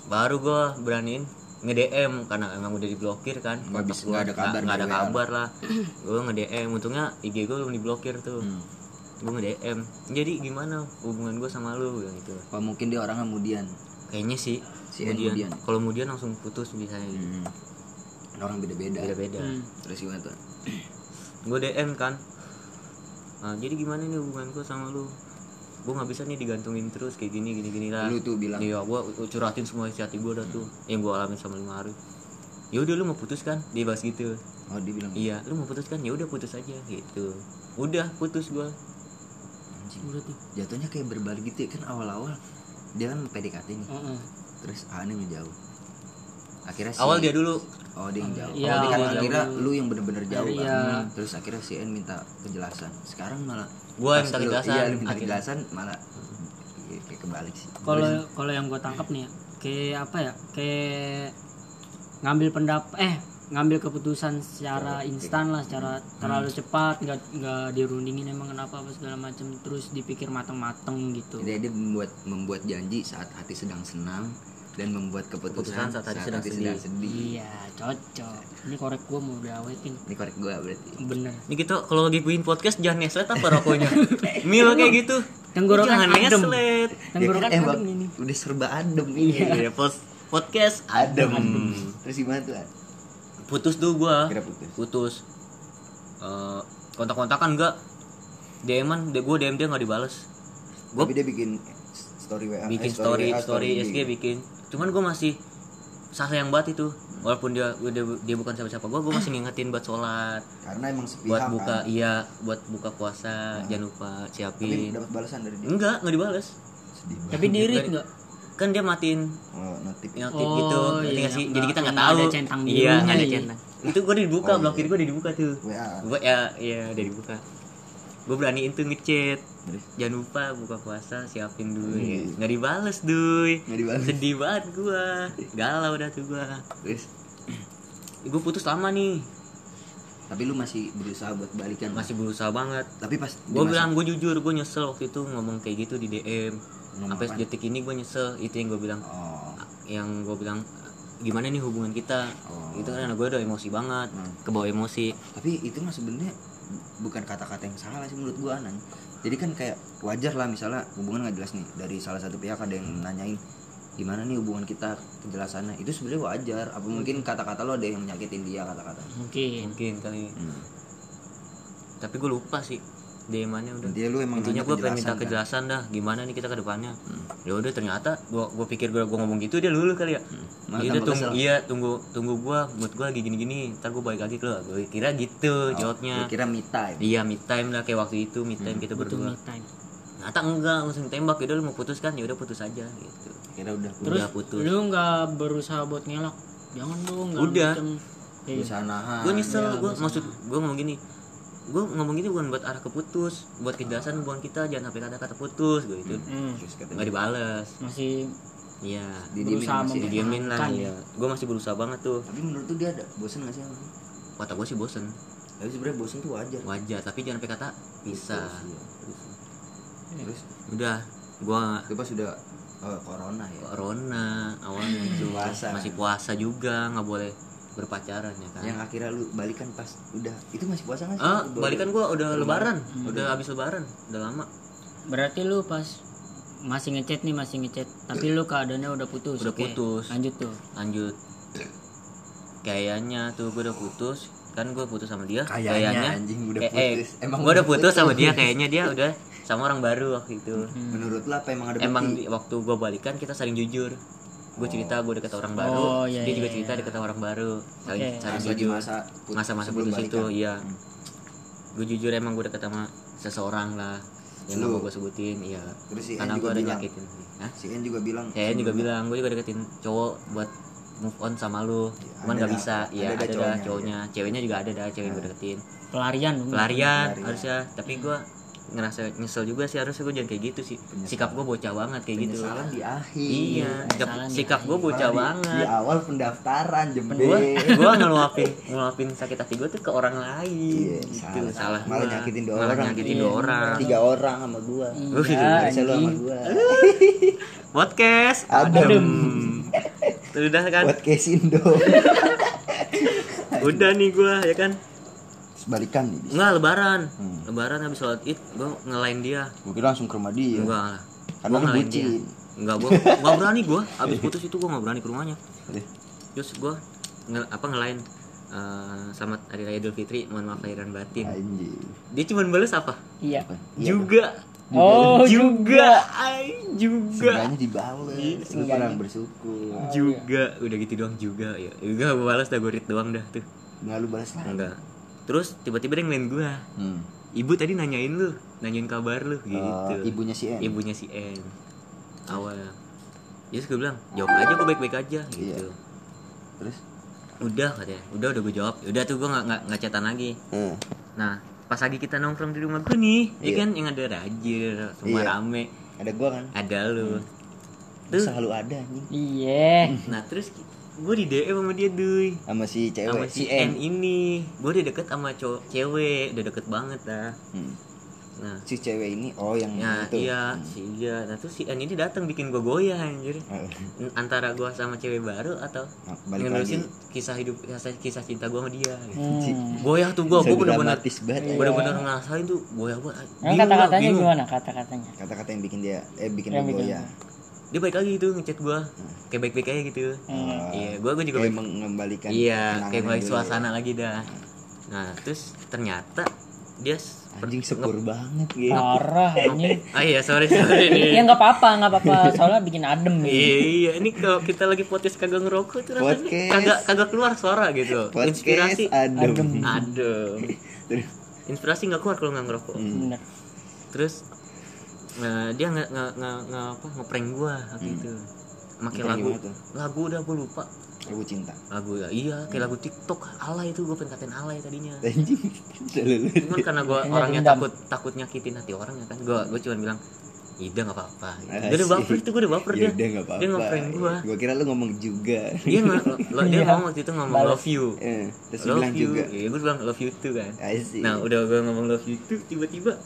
Speaker 3: baru gue beraniin nge DM karena emang udah diblokir kan.
Speaker 2: Nggak bisa- nggak ada kabar
Speaker 3: nggak ada
Speaker 2: dari WA.
Speaker 3: kabar lah. Gue nge DM untungnya IG gue belum diblokir tuh.
Speaker 2: Hmm.
Speaker 3: gue nge DM jadi gimana hubungan gue sama lu? Bilang gitu.
Speaker 2: Apa mungkin dia orangnya kemudian
Speaker 3: kayaknya sih
Speaker 2: Si
Speaker 3: kemudian
Speaker 2: kemudian.
Speaker 3: kalau kemudian langsung putus bisa
Speaker 2: hmm. orang beda-beda.
Speaker 3: Beda beda
Speaker 1: Hmm.
Speaker 2: terus gimana tuh
Speaker 3: gue DM kan. Nah, jadi gimana nih hubungan gue sama lu gue nggak bisa nih digantungin terus kayak gini gini gini lah.
Speaker 2: Lu tuh bilang.
Speaker 3: Iya gue curhatin semua isi hati gue dah tuh yang gue alamin sama lima hari ya udah lu mau putus kan? Dia bahas gitu.
Speaker 2: Oh dia bilang.
Speaker 3: Iya lu mau putus kan? Ya udah putus aja gitu. Udah putus gue
Speaker 2: anjing.
Speaker 1: Udah tuh.
Speaker 2: jatuhnya kayak berbalik gitu ya kan awal-awal dia kan PDKT nih.
Speaker 1: Heeh.
Speaker 2: terus Ane ngejauh. Akhirnya si
Speaker 3: awal dia dulu
Speaker 2: oh dia yang jauh.
Speaker 1: Iya,
Speaker 2: awal dia kan
Speaker 1: jauh.
Speaker 2: lu yang bener-bener jauh
Speaker 1: Iya.
Speaker 2: kan terus akhirnya si N minta kejelasan. Sekarang malah
Speaker 3: Gua yang minta kejelasan,
Speaker 2: iya minta kejelasan malah iya, kayak kebalik sih.
Speaker 1: Kalau kalau yang gue tangkap nih ya, kayak apa ya? Kayak ngambil pendapat eh ngambil keputusan secara instan lah secara terlalu cepat nggak nggak dirundingin emang kenapa apa segala macam terus dipikir matang-matang gitu.
Speaker 2: Jadi dia membuat membuat janji saat hati sedang senang dan membuat keputusan,
Speaker 3: Keputusan saat tadi sedang sedih.
Speaker 2: sedih.
Speaker 1: iya cocok ini korek gua mau diawetin
Speaker 2: Ini korek gua berarti.
Speaker 1: bener
Speaker 3: Ini kita kalau lagi bikin podcast jangan neslet apa rokoknya. Mil kayak gitu.
Speaker 1: Tenggorokan
Speaker 3: jangan
Speaker 1: adem.
Speaker 3: neslet.
Speaker 1: tenggorokan
Speaker 2: Ya kan,
Speaker 1: adem
Speaker 2: emang
Speaker 1: ini
Speaker 2: udah serba adem ini.
Speaker 3: Iya, pos- podcast adem.
Speaker 2: Terus gimana tuh?
Speaker 3: Putus tuh gua.
Speaker 2: Kira putus.
Speaker 3: Putus. Eh, kontak-kontakan enggak? DM-an, gua DM dia enggak dibales. Gua
Speaker 2: Tapi dia bikin story WA.
Speaker 3: bikin
Speaker 2: eh,
Speaker 3: story
Speaker 2: WA,
Speaker 3: story
Speaker 2: IG.
Speaker 3: SG bikin. Cuman gua masih sayang banget itu. Walaupun dia dia, dia bukan siapa-siapa gua, gua masih ngingetin buat sholat,
Speaker 2: Karena emang sepihak
Speaker 3: buat buka
Speaker 2: kan.
Speaker 3: iya, buat buka puasa, jangan lupa
Speaker 2: Tapi
Speaker 3: siapin.
Speaker 2: dapat balasan dari dia.
Speaker 3: Enggak, enggak dibales.
Speaker 2: Sedih banget.
Speaker 1: tapi diri enggak
Speaker 3: Kan dia matiin
Speaker 2: Oh, notif.
Speaker 3: notif
Speaker 1: Oh,
Speaker 3: gitu
Speaker 1: iya,
Speaker 3: nggak sih
Speaker 1: yang
Speaker 3: jadi
Speaker 1: nggak-
Speaker 3: kita nggak
Speaker 1: yang
Speaker 3: tahu
Speaker 1: nggak ada centang
Speaker 3: iya
Speaker 1: birunya,
Speaker 3: nggak ada
Speaker 1: iya.
Speaker 3: centang itu gue dibuka
Speaker 2: Oh,
Speaker 3: blokir
Speaker 2: iya.
Speaker 3: gue dibuka tuh
Speaker 2: WA.
Speaker 3: gue ya iya udah dibuka gue beraniin tuh ngechat
Speaker 2: Terus
Speaker 3: jangan lupa buka puasa siapin dulu ya nggak dibales duy.
Speaker 2: Nggak dibales.
Speaker 3: sedih banget gue galau dah tuh gue
Speaker 2: terus
Speaker 3: gue putus lama nih.
Speaker 2: Tapi lu masih berusaha buat balikan.
Speaker 3: masih berusaha banget.
Speaker 2: Tapi pas
Speaker 3: gue bilang gue jujur gue nyesel waktu itu ngomong kayak gitu di DM
Speaker 2: Ngomong
Speaker 3: sampai detik ini gue nyesel itu yang gue bilang.
Speaker 2: Oh.
Speaker 3: yang gue bilang gimana nih hubungan kita?
Speaker 2: Oh.
Speaker 3: itu kan gue udah emosi banget
Speaker 2: Hmm.
Speaker 3: kebawa emosi.
Speaker 2: Tapi itu mah sebenarnya bukan kata-kata yang salah sih menurut gua Anan jadi kan kayak wajar lah misalnya hubungan nggak jelas nih. Dari salah satu pihak ada yang nanyain gimana nih hubungan kita? Kejelasannya. Itu sebenarnya wajar. Apa mungkin kata-kata lo ada yang menyakitin dia kata-kata.
Speaker 1: Mungkin.
Speaker 3: Mungkin kali.
Speaker 2: Hmm.
Speaker 3: tapi gue lupa sih DM-annya udah.
Speaker 2: Intinya lu emang
Speaker 3: intinya gue pengen minta
Speaker 2: kejelasan, kan?
Speaker 3: kejelasan dah gimana nih kita ke depannya. Ya udah ternyata gue gue pikir gue gue ngomong gitu dia lulu kali ya. Itu
Speaker 2: tambah
Speaker 3: tunggu
Speaker 2: kesel.
Speaker 3: iya tunggu tunggu gue mood gue lagi gini gini ntar gue balik lagi ke lo gue kira gitu jawabnya.
Speaker 2: Gua kira me time.
Speaker 3: Iya mid time lah kayak waktu itu mid time kita
Speaker 1: butuh
Speaker 3: berdua.
Speaker 1: me time.
Speaker 3: Ternyata enggak langsung tembak udah lu mau putus kan? Ya udah putus aja gitu.
Speaker 2: Kira udah
Speaker 1: terus
Speaker 3: udah putus.
Speaker 1: lu nggak berusaha buat ngelak? Jangan dong
Speaker 3: Udah.
Speaker 1: macem. Kayak
Speaker 2: berusaha nahan
Speaker 3: gue nyesel
Speaker 1: ya,
Speaker 3: gue maksud gue ngomong gini gue ngomong gini bukan buat arah ke putus buat kejelasan hubungan kita jangan sampai kata-kata putus gue itu
Speaker 1: hmm,
Speaker 2: kata
Speaker 3: nggak dibales.
Speaker 1: Masih
Speaker 3: iya
Speaker 1: berusaha
Speaker 2: masih.
Speaker 3: didiemin lah
Speaker 1: mempertahankan
Speaker 3: ya gue masih berusaha banget tuh.
Speaker 2: Tapi menurut tuh dia ada bosen gak sih?
Speaker 3: Kata gue sih bosen.
Speaker 2: Tapi sebenarnya bosen tuh wajar.
Speaker 3: Wajar tapi jangan sampai kata pisah.
Speaker 2: Putus, iya. terus?
Speaker 3: Udah gue
Speaker 2: itu pas udah oh, corona ya?
Speaker 3: Corona awalnya
Speaker 2: Puasa.
Speaker 3: masih puasa juga nggak boleh berpacaran ya kan?
Speaker 2: Yang akhirnya lu balikan pas udah itu masih puasa nggak sih?
Speaker 3: Ah balikan gue udah lebaran udah habis lebaran udah lama.
Speaker 1: Berarti lu pas masih ngechat nih masih ngechat. Tapi lu keadaannya udah putus
Speaker 3: Udah
Speaker 1: Oke,
Speaker 3: putus.
Speaker 1: lanjut tuh.
Speaker 3: Lanjut. Kayaknya tuh gue udah putus. Kan gue putus sama dia
Speaker 2: Kayaknya, anjing, udah
Speaker 3: eh, eh,
Speaker 2: putus. Emang
Speaker 3: gue
Speaker 2: udah
Speaker 3: putus sama dia kayaknya dia udah sama orang baru waktu itu.
Speaker 2: Menurut lu apa emang ada
Speaker 3: emang di- waktu gue balikan kita saling jujur gue cerita gue deket orang baru.
Speaker 1: Oh, iya,
Speaker 3: dia juga
Speaker 1: iya,
Speaker 3: cerita
Speaker 1: iya.
Speaker 3: deket orang baru. Saling
Speaker 2: lagi
Speaker 3: jujur.
Speaker 2: masa put-
Speaker 3: masa-masa putus itu
Speaker 2: balikan.
Speaker 3: iya.
Speaker 2: Hmm.
Speaker 3: gue jujur emang gue deket sama seseorang lah. Yang
Speaker 2: Lu.
Speaker 3: mau gue sebutin iya.
Speaker 2: Terus si
Speaker 3: karena
Speaker 2: juga
Speaker 3: gue ada
Speaker 2: bilang.
Speaker 3: nyakitin. Hah?
Speaker 2: si N juga bilang?
Speaker 3: Saya juga bilang gue juga deketin cowok buat move on sama lu. Cuman
Speaker 2: ada
Speaker 3: nggak bisa.
Speaker 2: Ada
Speaker 3: ya
Speaker 2: dah
Speaker 3: ada, dah
Speaker 2: cowoknya,
Speaker 3: cowoknya. ceweknya juga ada dah cewek yang gue deketin.
Speaker 1: Pelarian
Speaker 3: pelarian
Speaker 2: Pelarian.
Speaker 3: harusnya. Tapi gue ngerasa nyesel juga sih harusnya gue jangan kayak gitu sih. Sikap gue bocah banget kayak gitu.
Speaker 2: Penyesalan di akhir.
Speaker 3: Iya sikap,
Speaker 1: penyesalan di
Speaker 3: sikap gue
Speaker 2: Malah
Speaker 3: bocah
Speaker 2: di- di
Speaker 3: banget
Speaker 2: awal pendaftaran jembe.
Speaker 3: Gue gue ngeluapin ngeluapin sakit hati gue tuh ke orang lain.
Speaker 2: Iya,
Speaker 3: gitu
Speaker 2: salah.
Speaker 3: salah
Speaker 2: Malah
Speaker 3: gua.
Speaker 2: nyakitin dua
Speaker 3: Malah
Speaker 2: orang.
Speaker 3: nyakitin
Speaker 1: Iya.
Speaker 3: dua orang.
Speaker 2: Tiga orang sama gua.
Speaker 1: Iya
Speaker 2: harusnya lu sama gua.
Speaker 3: Podcast.
Speaker 2: Adem.
Speaker 3: Tuh, udah kan?
Speaker 2: Buat kesindo
Speaker 3: udah nih gue ya kan
Speaker 2: balikan nih bisa.
Speaker 3: Enggak lebaran.
Speaker 2: Hmm.
Speaker 3: Lebaran habis sholat Id gua ngelain dia.
Speaker 2: gua kira langsung ke rumah dia
Speaker 3: Enggak lah.
Speaker 2: Karena
Speaker 3: Gua
Speaker 2: bucin.
Speaker 3: dia. Enggak gua enggak berani gua. Habis putus itu gua enggak berani ke rumahnya.
Speaker 2: Terus,
Speaker 3: Terus gua nge, apa ngelain eh, selamat hari raya Idul Fitri, mohon maaf lahir dan batin.
Speaker 2: anjing
Speaker 3: Dia cuma balas apa?
Speaker 1: iya
Speaker 2: Iya,
Speaker 3: juga.
Speaker 1: oh
Speaker 3: juga. Ay, juga.
Speaker 2: Seenggaknya dibales
Speaker 3: Iya,
Speaker 2: lu kurang bersyukur
Speaker 3: Juga. Udah gitu doang juga ya. Juga gua balas dah gua read doang dah tuh.
Speaker 2: nggak lu balas lagi
Speaker 3: Enggak. Terus tiba-tiba dia ngelain gua.
Speaker 2: hmm.
Speaker 3: Ibu tadi nanyain lu, nanyain kabar lu gitu.
Speaker 2: Oh, ibunya si N.
Speaker 3: Ibunya si N. Awal. Terus gue bilang jawab aja gue baik-baik aja gitu.
Speaker 2: Iya. terus?
Speaker 3: Udah katanya. Udah udah gue jawab. Udah tuh gue nggak nggak nggak lagi.
Speaker 2: Eh,
Speaker 3: nah pas lagi kita nongkrong di rumah gue nih ya
Speaker 2: Iya.
Speaker 3: kan yang ada Rajir semua
Speaker 2: Iya.
Speaker 3: rame.
Speaker 2: Ada gua kan?
Speaker 3: Ada lu.
Speaker 2: Lu
Speaker 3: tuh
Speaker 2: selalu ada anjing.
Speaker 1: Iya.
Speaker 3: Nah terus gue di DM sama dia duy
Speaker 2: sama si cewek
Speaker 3: sama si N ini gue udah deket sama cowok cewek udah deket banget dah
Speaker 2: Hmm.
Speaker 3: nah
Speaker 2: si cewek ini oh yang
Speaker 3: ya
Speaker 2: itu
Speaker 3: iya si dia nah terus si N ini datang bikin gue goyah anjir
Speaker 2: Eh,
Speaker 3: antara gue sama cewek baru atau
Speaker 2: Nah,
Speaker 3: ngerusin
Speaker 2: lagi.
Speaker 3: kisah hidup kisah, kisah cinta gue sama dia gitu.
Speaker 1: Hmm.
Speaker 3: goyah tuh gue gue bener-bener
Speaker 2: banget ya.
Speaker 3: bener-bener ngerasain tuh goyah gua,
Speaker 1: kata-katanya gimana kata-katanya?
Speaker 2: kata-kata yang bikin dia eh bikin
Speaker 1: Yang
Speaker 2: dia
Speaker 1: bikin.
Speaker 3: Dia baik lagi gitu ngechat gue kayak baik-baik aja gitu
Speaker 1: Hmm.
Speaker 3: iya gue gue juga
Speaker 2: kayak
Speaker 3: baik
Speaker 2: mengembalikan
Speaker 3: iya kayak balik
Speaker 2: dulu ya.
Speaker 3: suasana lagi dah nah terus ternyata dia
Speaker 2: anjing sepur banget gitu
Speaker 1: Parah anjing.
Speaker 3: ah iya sorry sorry
Speaker 1: Ya
Speaker 3: nih
Speaker 1: nggak apa-apa, nggak apa-apa. Soalnya bikin adem gitu.
Speaker 3: Iya, iya, ini kalau kita lagi podcast kagak ngerokok itu rasanya
Speaker 2: Podcast.
Speaker 3: kagak kagak keluar suara gitu.
Speaker 2: podcast
Speaker 3: Inspirasi
Speaker 2: adem,
Speaker 3: adem.
Speaker 2: Terus,
Speaker 3: Inspirasi nggak keluar kalau nggak ngerokok.
Speaker 2: hmm.
Speaker 1: Bener.
Speaker 3: Terus eh, dia nggak nggak nggak nggak apa ngeprank gua waktu itu. Pakai
Speaker 2: Ngeprank
Speaker 3: lagu lagu udah gua lupa.
Speaker 2: lagu cinta
Speaker 3: Lagu ya iya kayak lagu TikTok alay itu gua pengen katain alay tadinya. Cuman karena gua
Speaker 1: Kayaknya
Speaker 3: orangnya takut takut nyakitin hati orang ya kan. Gua gua cuma bilang Ida nggak apa-apa. Gitu.
Speaker 2: Asik.
Speaker 3: Dia udah baper itu gua udah baper
Speaker 2: ya
Speaker 3: dia.
Speaker 2: udah nggak apa-apa
Speaker 3: Dia ngeprank gua.
Speaker 2: gua kira lu ngomong juga
Speaker 3: Dia nggak lo, dia ngomong waktu itu ngomong love you.
Speaker 2: eh, terus
Speaker 3: love
Speaker 2: bilang
Speaker 3: you
Speaker 2: juga
Speaker 3: iya gue bilang love you too kan nah udah gue ngomong love you too tiba-tiba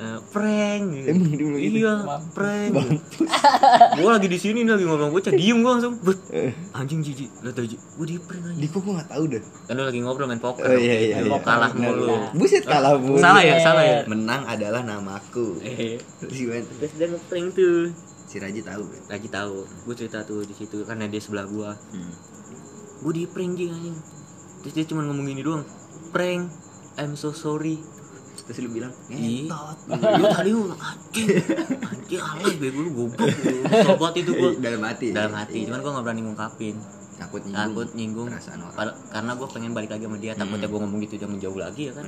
Speaker 3: eh, prank gitu.
Speaker 2: Emang gitu?
Speaker 3: iya prank. Gue lagi di sini nih lagi ngomong. Bocah diem gue langsung. Bet
Speaker 2: Eh,
Speaker 3: anjing jijik lo tau jijik gue di prank aja.
Speaker 2: Di kok gua nggak tahu dah
Speaker 3: kan lu lagi ngobrol main poker
Speaker 2: oh iya iya, iya.
Speaker 3: kalah
Speaker 2: Benar,
Speaker 3: mulu.
Speaker 2: buset kalah mulu.
Speaker 3: salah ya salah ya.
Speaker 2: Menang adalah namaku.
Speaker 3: Eh.
Speaker 2: Terus gimana?
Speaker 3: Terus dia ngeprank tuh.
Speaker 2: Si Raji tahu kan
Speaker 3: lagi tahu. Gue cerita tuh di situ karena dia sebelah gue
Speaker 2: hmm.
Speaker 3: gue di prank dia anjing. Terus dia cuma ngomong gini doang. Prank. I'm so sorry
Speaker 2: terus lu bilang
Speaker 3: Iya.
Speaker 2: ngentot
Speaker 3: Lu tadi lu anjing. Anjing alay bego lu goblok. lu. Sobat itu gua
Speaker 2: dalam hati
Speaker 3: dalam hati.
Speaker 2: Iya.
Speaker 3: Cuman gua gak berani ngungkapin.
Speaker 2: takut nyinggung
Speaker 3: Takut nyinggung.
Speaker 2: perasaan orang
Speaker 3: Padahal- Karena gua pengen balik lagi sama dia. Takutnya gua ngomong gitu dia menjauh lagi ya kan.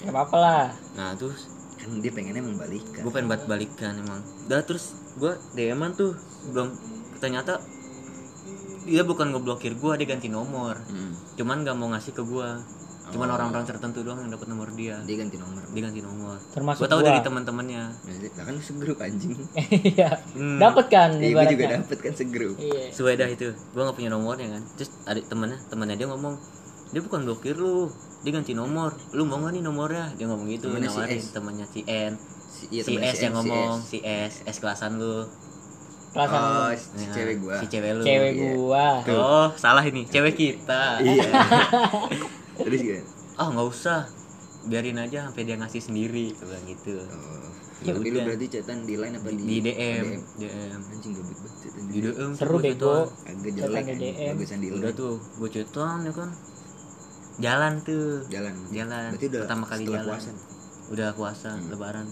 Speaker 1: Nggak apa-apa lah.
Speaker 3: Nah, terus
Speaker 2: kan dia pengennya membalikan
Speaker 3: gua pengen buat balikan emang. Dah terus gua DM-an tuh belum ternyata dia bukan ngeblokir gua dia ganti nomor.
Speaker 2: Hmm.
Speaker 3: Cuman gak mau ngasih ke gua. Cuman
Speaker 2: Oh.
Speaker 3: orang-orang tertentu doang yang dapat nomor dia.
Speaker 2: dia ganti nomor
Speaker 3: Dia ganti nomor.
Speaker 1: Termasuk
Speaker 3: Gua tahu
Speaker 1: gua.
Speaker 3: dari teman-temannya.
Speaker 2: lah kan segrup anjing
Speaker 1: Iya.
Speaker 3: Hmm.
Speaker 1: Dapat kan
Speaker 2: Iya, gue juga dapet kan segrup
Speaker 1: Iya.
Speaker 3: Suweda itu gue gak punya nomornya kan terus adik temennya temennya dia ngomong dia bukan blokir lu dia ganti nomor lu mau gak nih nomornya dia ngomong gitu
Speaker 2: Temennya si
Speaker 3: nawarin
Speaker 2: S.
Speaker 3: temennya si N
Speaker 2: si, iya,
Speaker 3: si
Speaker 2: temennya
Speaker 3: S
Speaker 2: si
Speaker 3: yang
Speaker 2: si
Speaker 3: ngomong
Speaker 2: S.
Speaker 3: si S S kelasan lu
Speaker 1: Kelasan
Speaker 2: oh
Speaker 1: lu.
Speaker 2: si
Speaker 3: Ya,
Speaker 2: cewek gua
Speaker 3: si cewek lu
Speaker 1: cewek
Speaker 2: iya.
Speaker 1: gua.
Speaker 3: oh salah ini cewek kita
Speaker 2: iya terus gimana
Speaker 3: oh nggak usah. Biarin aja sampai dia ngasih sendiri bilang gitu.
Speaker 2: Oh.
Speaker 3: Ya
Speaker 2: tapi lu
Speaker 3: udah.
Speaker 2: berarti chatan di line apa di,
Speaker 3: di DM DM
Speaker 2: anjing gabut banget chatan
Speaker 3: di DM
Speaker 1: Seru
Speaker 3: gua
Speaker 1: bego.
Speaker 2: agak jelek
Speaker 1: di. DM.
Speaker 2: bagusan di
Speaker 3: udah tuh gue chatan ya kan. Jalan tuh.
Speaker 2: Jalan
Speaker 3: jalan.
Speaker 2: Berarti udah
Speaker 3: pertama kali jalan.
Speaker 2: puasa?
Speaker 3: Udah puasa
Speaker 2: Hmm.
Speaker 3: lebaran.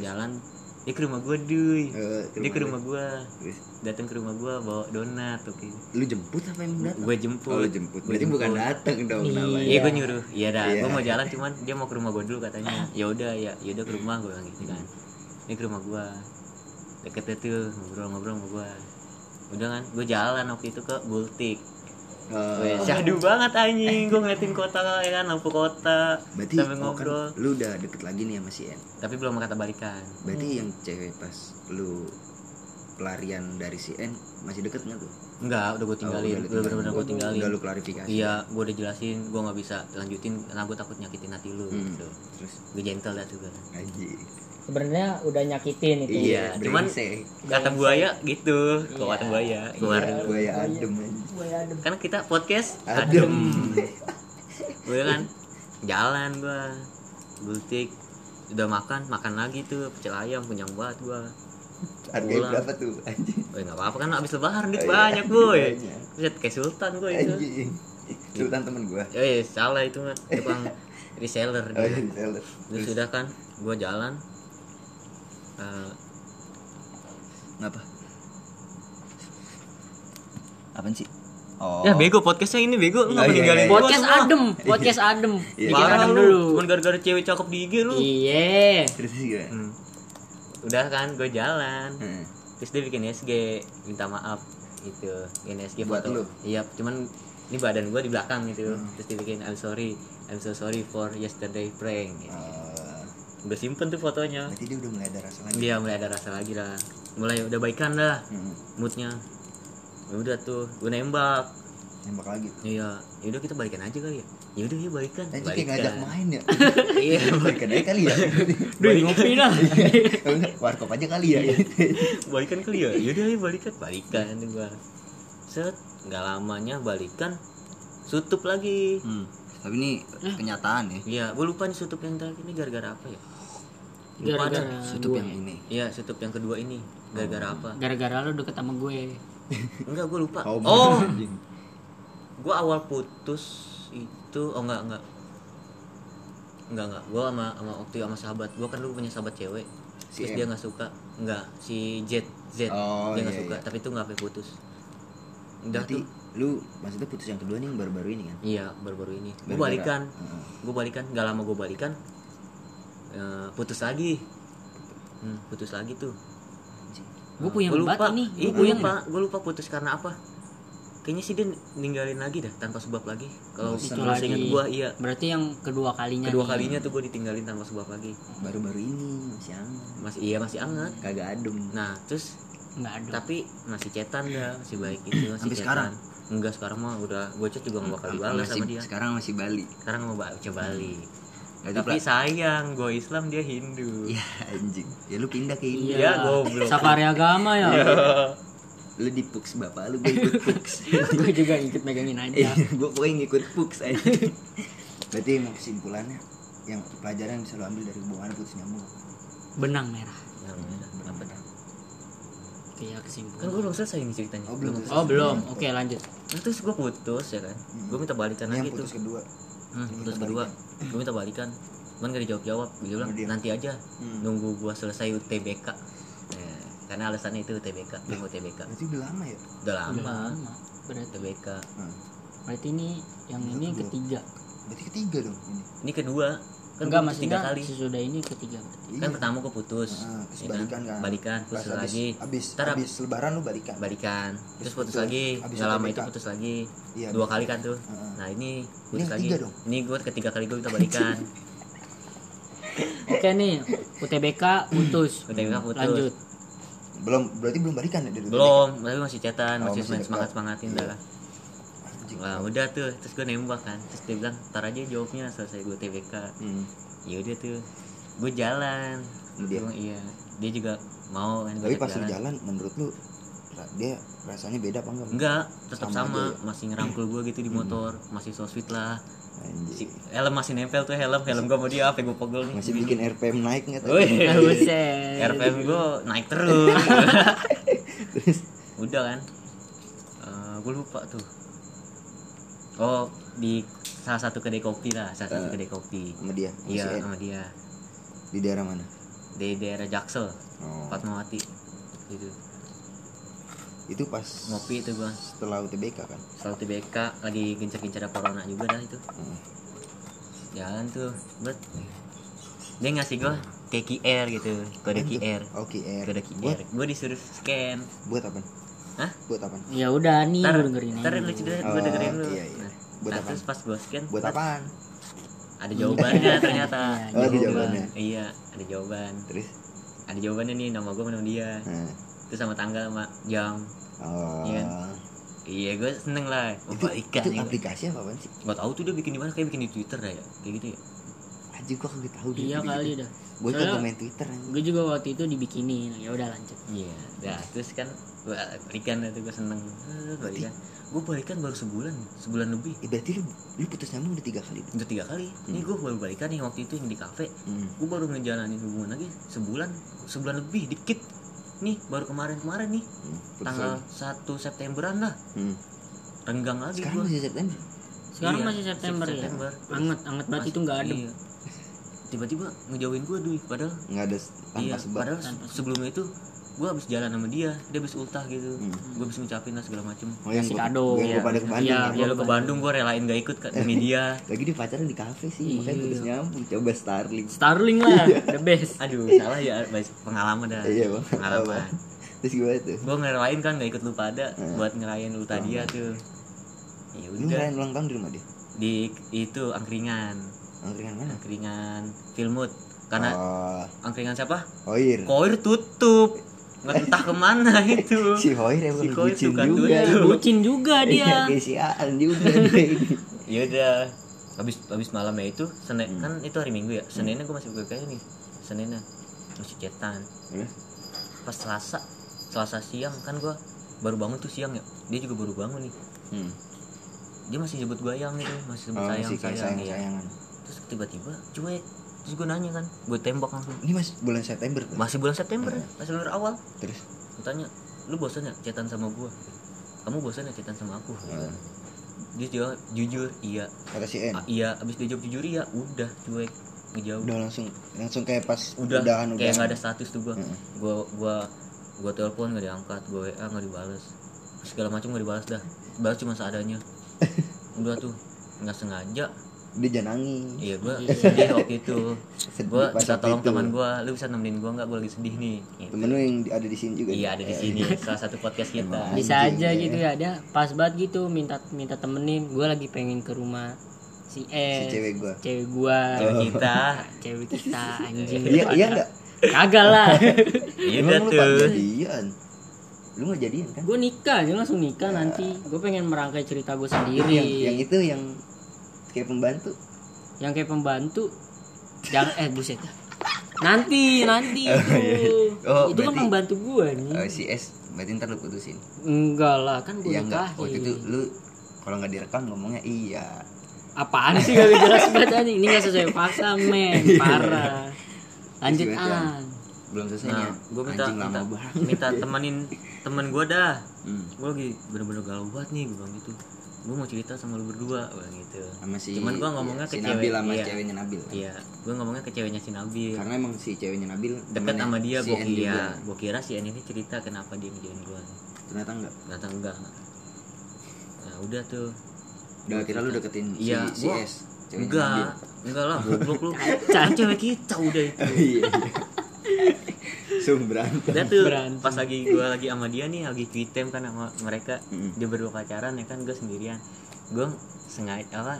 Speaker 3: Jalan dia ke rumah gua duy.
Speaker 2: Eh,
Speaker 3: dia ke rumah gua.
Speaker 2: Terus,
Speaker 3: datang ke rumah gua bawa donat oke.
Speaker 2: Lu jemput apa emang datang?
Speaker 3: Gue jemput.
Speaker 2: Oh lu jemput. Berarti bukan
Speaker 3: jemput.
Speaker 2: datang dong
Speaker 1: Iya.
Speaker 3: iya gue nyuruh. Iya dah
Speaker 2: Iya.
Speaker 3: gue mau jalan cuman dia mau ke rumah gua dulu katanya. Ya udah ya ya udah ke rumah gue gitu kan. Ini ke rumah gua. Deket tuh ngobrol-ngobrol sama gua. Udah kan gue jalan waktu itu ke Gultik
Speaker 2: Oh,
Speaker 3: Weh, syahdu banget anjing gue ngeliatin kota ya kan lampu kota
Speaker 2: berarti
Speaker 3: sambil
Speaker 2: oh, kan
Speaker 3: ngobrol.
Speaker 2: lu udah deket lagi nih sama si N.
Speaker 3: Tapi belum kata balikan.
Speaker 2: Berarti yang cewek pas lu pelarian dari si N masih deket nggak tuh?
Speaker 3: Enggak udah gue tinggalin.
Speaker 2: Oh,
Speaker 3: udah bener-bener gue tinggalin
Speaker 2: udah lu klarifikasi.
Speaker 3: Iya, gue udah jelasin, gue nggak bisa lanjutin karena gue takut nyakitin hati lu.
Speaker 2: Hmm.
Speaker 3: Gitu.
Speaker 2: terus?
Speaker 3: Gue gentle dah juga.
Speaker 2: anjing
Speaker 1: Sebenarnya udah nyakitin itu.
Speaker 3: Iya, cuman
Speaker 2: brengsek.
Speaker 3: kata buaya gitu,
Speaker 1: Iya.
Speaker 3: kata buaya keluar.
Speaker 2: Iya, buaya adem.
Speaker 1: Buaya adem.
Speaker 3: Kan kita podcast
Speaker 2: adem
Speaker 3: Gue kan jalan gue, gultik, udah makan, makan lagi tuh pecel ayam punya banget
Speaker 2: harganya
Speaker 3: Pulang.
Speaker 2: berapa tuh anjing
Speaker 3: Oh nggak apa-apa kan abis lebaran duit
Speaker 2: Oh, iya.
Speaker 3: banyak boy. Buset kayak sultan gue itu.
Speaker 2: anjing sultan temen gua
Speaker 3: Oh iya salah itu mah tukang reseller.
Speaker 2: oh iya di seller
Speaker 3: Terus sudah kan, gue jalan. Eh,
Speaker 2: ngapa apaan sih oh
Speaker 3: Ya bego podcastnya ini bego lu
Speaker 2: Oh,
Speaker 3: nggak
Speaker 2: iya,
Speaker 3: meninggalin
Speaker 2: iya,
Speaker 3: gua
Speaker 1: Podcast
Speaker 3: semua.
Speaker 1: adem, podcast adem.
Speaker 2: Iya.
Speaker 1: Bikin adem
Speaker 3: lu,
Speaker 1: dulu.
Speaker 3: Cuman gara-gara cewek cakep di IG lu.
Speaker 1: Iya.
Speaker 2: terus sih gimana
Speaker 3: Hmm. Udah kan gue jalan.
Speaker 2: Heeh.
Speaker 3: Terus dia bikin SG, minta maaf gitu. Bikin SG
Speaker 2: Buat
Speaker 3: foto.
Speaker 2: lu?
Speaker 3: Iya, cuman ini badan gue di belakang gitu. Terus dia bikin I'm sorry, I'm so sorry for yesterday prank. Gitu.
Speaker 2: Oh,
Speaker 3: Udah simpen tuh fotonya.
Speaker 2: berarti dia udah mulai ada rasa lagi
Speaker 3: Dia mulai ada rasa lagi lah. Mulai udah baikan dah
Speaker 2: Hmm,
Speaker 3: moodnya. Ya udah tuh, gue nembak.
Speaker 2: nembak lagi
Speaker 3: Iya, yaudah kita balikan aja kali ya. ya udah ya balikan
Speaker 2: Anjing kayak ngajak main ya.
Speaker 3: iya
Speaker 2: Balikan aja kali ya.
Speaker 1: Duh, ngopi dah.
Speaker 2: Enggak, Warkop aja kali ya.
Speaker 3: balikan kali ya yaudah ya balikan balikan gua set nggak lamanya balikan tutup lagi
Speaker 2: Hmm. Tapi ini kenyataan ya.
Speaker 3: iya gue lupa nih tutup yang terakhir ini gara-gara apa ya
Speaker 1: Gara-gara gue.
Speaker 2: yang ini.
Speaker 3: iya tutup yang kedua ini. Gara-gara apa?
Speaker 1: Gara-gara lu deket sama gue.
Speaker 3: enggak gue lupa.
Speaker 2: Oh,
Speaker 3: oh gue awal putus itu oh enggak enggak. Enggak enggak. Gue sama sama waktu sama sahabat. Gue kan dulu punya sahabat cewek.
Speaker 2: Si
Speaker 3: terus
Speaker 2: M.
Speaker 3: dia nggak suka. Enggak si Z Z.
Speaker 2: Oh,
Speaker 3: dia nggak
Speaker 2: iya,
Speaker 3: suka.
Speaker 2: iya.
Speaker 3: tapi itu nggak sampai putus. Udah
Speaker 2: Berarti
Speaker 3: tuh.
Speaker 2: lu maksudnya putus yang kedua nih yang baru-baru ini kan?
Speaker 3: iya baru-baru ini. Gue balikan.
Speaker 2: Heeh.
Speaker 3: gue balikan. Nggak lama gue balikan eh, putus lagi hmm, putus lagi tuh.
Speaker 1: Gue punya
Speaker 3: gue
Speaker 1: banget
Speaker 3: lupa
Speaker 1: ini. Gue puyeng
Speaker 3: lupa gue lupa putus karena apa kayaknya sih dia ninggalin lagi dah tanpa sebab lagi kalau
Speaker 1: Itu
Speaker 3: kalau
Speaker 1: lagi.
Speaker 3: seingat gue iya
Speaker 1: Berarti yang kedua kalinya.
Speaker 3: kedua
Speaker 1: nih.
Speaker 3: kalinya tuh gue ditinggalin tanpa sebab lagi
Speaker 2: Baru-baru ini masih hangat.
Speaker 3: masih iya masih anget
Speaker 2: Kagak adem.
Speaker 3: nah terus
Speaker 1: Enggak ada.
Speaker 3: tapi masih cetan dah masih baik itu masih
Speaker 2: Sampai
Speaker 3: cetan
Speaker 2: sekarang?
Speaker 3: enggak sekarang mah udah gue chat juga gak bakal dibalas sama dia
Speaker 2: Sekarang masih Bali.
Speaker 3: sekarang mau ba- coba balik
Speaker 2: Berarti
Speaker 3: tapi sayang gue Islam dia Hindu
Speaker 2: Ya anjing. Ya lu pindah ke ini.
Speaker 3: Iya, goblok.
Speaker 1: Safari agama ya.
Speaker 2: Lu di Pux bapak lu gue ikut Pux.
Speaker 1: gue juga ikut megangin aja.
Speaker 2: gue pokoknya ngikut Pux aja. Berarti emang kesimpulannya yang pelajaran yang bisa lu ambil dari hubungan putus nyambung.
Speaker 1: Benang merah.
Speaker 3: yang apa dah?
Speaker 1: Kayak
Speaker 3: kan
Speaker 1: kesimpulan.
Speaker 3: gue belum selesai nih ceritanya
Speaker 2: Oh, belum
Speaker 1: Oh belum. Oke lanjut.
Speaker 3: nah, terus gue putus ya kan gue minta balikan
Speaker 2: Ini yang
Speaker 3: lagi tuh
Speaker 2: putus kedua.
Speaker 3: Hmm,
Speaker 2: minta
Speaker 3: kedua gue minta balikan cuman gak dijawab jawab dia bilang nanti aja
Speaker 2: Hmm.
Speaker 3: nunggu gue selesai UTBK Nah, karena alasannya itu UTBK mau UTBK
Speaker 2: Berarti udah lama ya?
Speaker 3: udah
Speaker 1: Udah
Speaker 3: lama
Speaker 1: lama. Berarti,
Speaker 3: UTBK
Speaker 2: Hmm.
Speaker 1: berarti ini yang ini
Speaker 2: Kedua.
Speaker 1: ketiga.
Speaker 2: Berarti ketiga dong ini.
Speaker 3: ini kedua kan
Speaker 1: Enggak
Speaker 3: putus tiga kali
Speaker 1: sesudah ini ketiga berarti.
Speaker 3: kan pertama gue putus
Speaker 2: Nah, terus
Speaker 3: ya
Speaker 2: balikan kan.
Speaker 3: balikan putus
Speaker 2: abis-
Speaker 3: lagi
Speaker 2: Abis,
Speaker 3: Ntar
Speaker 2: abis lebaran lu balikan.
Speaker 3: balikan terus putus
Speaker 2: putus.
Speaker 3: lagi
Speaker 2: Abis
Speaker 3: nggak lama itu putus lagi
Speaker 2: Iya,
Speaker 3: dua kali kan tuh
Speaker 2: Heeh.
Speaker 3: nah ini putus
Speaker 2: yang
Speaker 3: lagi
Speaker 2: ketiga dong?
Speaker 3: ini gue ketiga kali gue minta balikan
Speaker 1: Oke nih, UTBK putus.
Speaker 3: UTBK putus
Speaker 1: Lanjut.
Speaker 2: Belum berarti belum balikan ya dari
Speaker 3: belum tapi masih chatan
Speaker 2: Oh,
Speaker 3: masih,
Speaker 2: masih
Speaker 3: main
Speaker 2: dekat.
Speaker 3: semangat semangatin
Speaker 2: Iya.
Speaker 3: dah
Speaker 2: Anjing.
Speaker 3: Wah udah tuh. Terus gue nembak kan. Terus dia bilang ntar aja jawabnya selesai gue TBK
Speaker 2: Hmm.
Speaker 3: ya udah tuh. Gue jalan.
Speaker 2: Dia?
Speaker 3: Gua- iya. Dia juga mau kan
Speaker 2: Tapi pas lu jalan. menurut lu dia rasanya beda apa enggak?
Speaker 3: enggak tetap
Speaker 2: Sama
Speaker 3: sama,
Speaker 2: ya?
Speaker 3: masih ngerangkul gue gitu di motor. Masih so sweet lah. Si
Speaker 2: Anjing.
Speaker 3: helm masih nempel tuh helm. Helm gue mau dia apa gue pegel nih?
Speaker 2: Masih bikin RPM naik enggak tuh?
Speaker 3: RPM gue naik terus. Udah kan? Gue lupa tuh oh di salah satu kedai kopi lah salah satu
Speaker 2: Eh.
Speaker 3: kedai kopi
Speaker 2: Sama dia.
Speaker 3: iya sama dia
Speaker 2: Di daerah mana?
Speaker 3: di daerah Jaksel
Speaker 2: Oh.
Speaker 3: Fatmawati gitu
Speaker 2: Itu pas
Speaker 3: ngopi itu gua
Speaker 2: setelah UTBK kan.
Speaker 3: selalu TBK lagi gencar-gencar corona juga dah itu
Speaker 2: Hmm.
Speaker 3: jalan tuh bet dia ngasih gua kayak QR gitu kode? QR
Speaker 2: Oh, QR.
Speaker 3: kode QR gua disuruh scan
Speaker 2: buat apa?
Speaker 3: Hah?
Speaker 2: Buat apa?
Speaker 1: Ya udah nih
Speaker 3: ntar
Speaker 1: lu dengerin
Speaker 3: ntar
Speaker 1: aja.
Speaker 3: lucu deh
Speaker 2: Oh,
Speaker 3: gua dengerin lu
Speaker 2: iya, iya.
Speaker 3: nah,
Speaker 2: Buat
Speaker 3: nah,
Speaker 2: apaan?
Speaker 3: terus pas gua scan
Speaker 2: Buat apaan?
Speaker 3: ada jawabannya ternyata
Speaker 2: Oh, ada jawabannya.
Speaker 3: iya ada jawaban
Speaker 2: Terus
Speaker 3: ada jawabannya nih nama gua sama nama dia
Speaker 2: nah.
Speaker 3: terus sama tanggal sama jam
Speaker 2: Oh.
Speaker 3: Iya. iya gue seneng lah oh,
Speaker 2: Itu,
Speaker 3: nih
Speaker 2: aplikasi apa apaan sih?
Speaker 3: Gak tahu tuh dia bikin di mana kayak bikin di Twitter dah ya kayak gitu ya
Speaker 2: Anjing gua kagak tahu dia
Speaker 1: Iya kali
Speaker 2: gitu.
Speaker 1: dah. Soalnya-
Speaker 2: kagak main Twitter.
Speaker 1: Gue juga waktu itu dibikinin. Ya udah lanjut.
Speaker 3: iya dah terus kan gue balikan tuh gue seneng Eh, balikan gue balikan baru sebulan sebulan lebih
Speaker 2: Eh, berarti lu lu putus nyambung udah tiga kali.
Speaker 3: udah tiga kali ini gue baru balikan nih waktu itu yang di kafe
Speaker 2: Hmm.
Speaker 3: gue baru ngejalanin hubungan lagi sebulan sebulan lebih dikit nih baru kemarin kemarin nih
Speaker 2: Hmm.
Speaker 3: Tanggal. 1 Septemberan lah
Speaker 2: Hmm.
Speaker 3: renggang lagi
Speaker 2: Sekarang
Speaker 3: gue
Speaker 2: masih September.
Speaker 1: Sekarang
Speaker 3: Iya,
Speaker 1: masih September,
Speaker 3: September.
Speaker 1: ya. Anget, anget berarti itu nggak adem.
Speaker 3: Iya. tiba-tiba ngejauhin gue duit padahal
Speaker 2: Nggak ada tanpa
Speaker 3: iya
Speaker 2: sebab.
Speaker 3: padahal
Speaker 1: Tanpa
Speaker 3: sebelumnya itu gue habis jalan sama dia dia habis ultah gitu
Speaker 2: Hmm.
Speaker 3: gue habis ngucapin lah segala macem
Speaker 2: Oh, yang
Speaker 1: Kasih kado.
Speaker 3: Iya.
Speaker 2: gua pada ke Bandung.
Speaker 1: Iya,
Speaker 2: ya.
Speaker 3: ya lu ke
Speaker 1: Bandung.
Speaker 3: Gue relain gak ikut kan demi dia
Speaker 2: Lagi dia pacaran di kafe sih, makanya
Speaker 1: Iya.
Speaker 2: putus nyambung. Coba Starling.
Speaker 1: Starling lah, the best.
Speaker 3: aduh salah ya pengalaman dah
Speaker 2: Iya, Bang.
Speaker 3: pengalaman
Speaker 2: Terus gimana tuh?
Speaker 3: gue ngerayain kan gak ikut lu pada
Speaker 2: Hmm.
Speaker 3: buat ngerayain ultah
Speaker 2: Oh.
Speaker 3: dia tuh ya
Speaker 2: Lu
Speaker 3: udah
Speaker 2: ngerayain ulang tahun di rumah dia?
Speaker 3: di itu angkringan
Speaker 2: Angkringan mana?
Speaker 3: angkringan Filmut karena
Speaker 2: Oh,
Speaker 3: angkringan siapa
Speaker 2: Hoir.
Speaker 3: Koir tutup entah ke mana itu
Speaker 2: Si Hoir emang
Speaker 3: Si Hoir
Speaker 2: bucin juga.
Speaker 1: Bucin juga
Speaker 2: Iya,
Speaker 1: dia.
Speaker 2: kayak si Aan juga dia ini.
Speaker 3: ya udah habis habis malamnya itu senin kan itu hari minggu ya seninnya gue masih kayak nih seninnya masih cetan
Speaker 2: Terus?
Speaker 3: pas selasa selasa siang kan gue baru bangun tuh siang ya dia juga baru bangun nih
Speaker 2: Hmm.
Speaker 3: dia masih sebut gue yang gitu masih sebut
Speaker 2: Oh,
Speaker 3: sayang
Speaker 2: masih
Speaker 3: sayang,
Speaker 2: sayang
Speaker 3: iya.
Speaker 2: sayangan.
Speaker 3: terus tiba-tiba cuek terus gue nanya kan gue tembak langsung.
Speaker 2: Ini mas bulan September tuh.
Speaker 3: masih bulan September.
Speaker 2: Iya.
Speaker 3: masih bulan awal.
Speaker 2: Terus?
Speaker 3: gue tanya lu bosan ya cetan sama gue kamu bosan ya cetan sama aku?
Speaker 2: Hmm.
Speaker 3: dia jawab jujur iya.
Speaker 2: Kata si N.
Speaker 3: Ah, iya. Abis dia jawab jujur iya. Udah cuek. Ngejauh
Speaker 2: Udah langsung langsung kayak pas
Speaker 3: udah
Speaker 2: udahan
Speaker 3: kayak nggak ada status tuh gua.
Speaker 2: Mm-mm.
Speaker 3: gua gua gua telepon nggak diangkat gua wa nggak dibales. Segala macam nggak dibalas dah. Balas cuma seadanya. Udah tuh nggak sengaja
Speaker 2: Dia jangan nangis.
Speaker 3: iya gua sedih waktu itu
Speaker 2: pas
Speaker 3: minta tolong teman gua lu bisa nemenin gua nggak gua lagi sedih nih Gitu.
Speaker 2: Temen lu yang di- ada di sini juga.
Speaker 3: iya ada di sini salah satu podcast kita
Speaker 2: Emang.
Speaker 1: bisa
Speaker 2: Anjing,
Speaker 1: aja
Speaker 2: ya.
Speaker 1: gitu ya dia pas banget gitu minta minta temenin gue lagi pengen ke rumah si
Speaker 2: Si
Speaker 1: E
Speaker 2: cewek gua.
Speaker 1: cewek gua
Speaker 3: Cewek kita
Speaker 1: cewek kita anjing
Speaker 2: Iya iya enggak?
Speaker 1: kagak lah
Speaker 3: iya tuh
Speaker 2: jadian. Lu nggak jadian kan?
Speaker 1: gue nikah dia langsung nikah nanti gue pengen merangkai cerita gue
Speaker 2: Yang
Speaker 1: sendiri
Speaker 2: yang itu yang kayak pembantu.
Speaker 1: yang kayak pembantu jangan eh buset nanti nanti itu
Speaker 2: Oh,
Speaker 1: itu kan pembantu gue nih
Speaker 2: Eh, si S berarti ntar lu putusin.
Speaker 1: enggak lah kan gue
Speaker 2: Iya enggak.
Speaker 1: nikahin
Speaker 2: Waktu itu lu kalau nggak direkam ngomongnya iya.
Speaker 1: apaan sih gak jelas banget anjing ini gak sesuai fakta men parah lanjut
Speaker 2: Iya, iya.
Speaker 1: an
Speaker 2: Belum selesai
Speaker 3: nah
Speaker 2: ya.
Speaker 3: gua minta
Speaker 2: Anjing
Speaker 3: minta,
Speaker 2: lama
Speaker 3: minta temenin temen gua dah
Speaker 2: Hmm.
Speaker 3: gue lagi bener-bener galau banget nih gue bilang gitu gue mau cerita sama lu berdua bilang gitu
Speaker 2: Sama si
Speaker 3: cuman gue ngomongnya
Speaker 2: si
Speaker 3: ke
Speaker 2: Nabil
Speaker 3: cewek
Speaker 2: sama
Speaker 3: iya,
Speaker 2: ceweknya Nabil. kan?
Speaker 3: iya gue ngomongnya ke ceweknya si Nabil
Speaker 2: Karena emang si ceweknya Nabil
Speaker 3: deket sama dia
Speaker 2: si
Speaker 3: gue kira gue kira si N ini cerita kenapa dia ngejain gue
Speaker 2: Ternyata enggak.
Speaker 3: ternyata enggak nah udah tuh
Speaker 2: Udah kira lu deketin
Speaker 3: Iya,
Speaker 2: si, si
Speaker 3: gua-
Speaker 2: S. Ceweknya
Speaker 3: enggak
Speaker 2: Nabil.
Speaker 3: enggak lah goblok lu cewek kita udah itu
Speaker 2: Iya. Sum berantem.
Speaker 3: Udah tuh
Speaker 1: Berantem.
Speaker 3: pas lagi gue lagi sama dia nih lagi quitem kan sama mereka
Speaker 2: Mm.
Speaker 3: dia berdua pacaran ya kan gue sendirian gue sengaja apa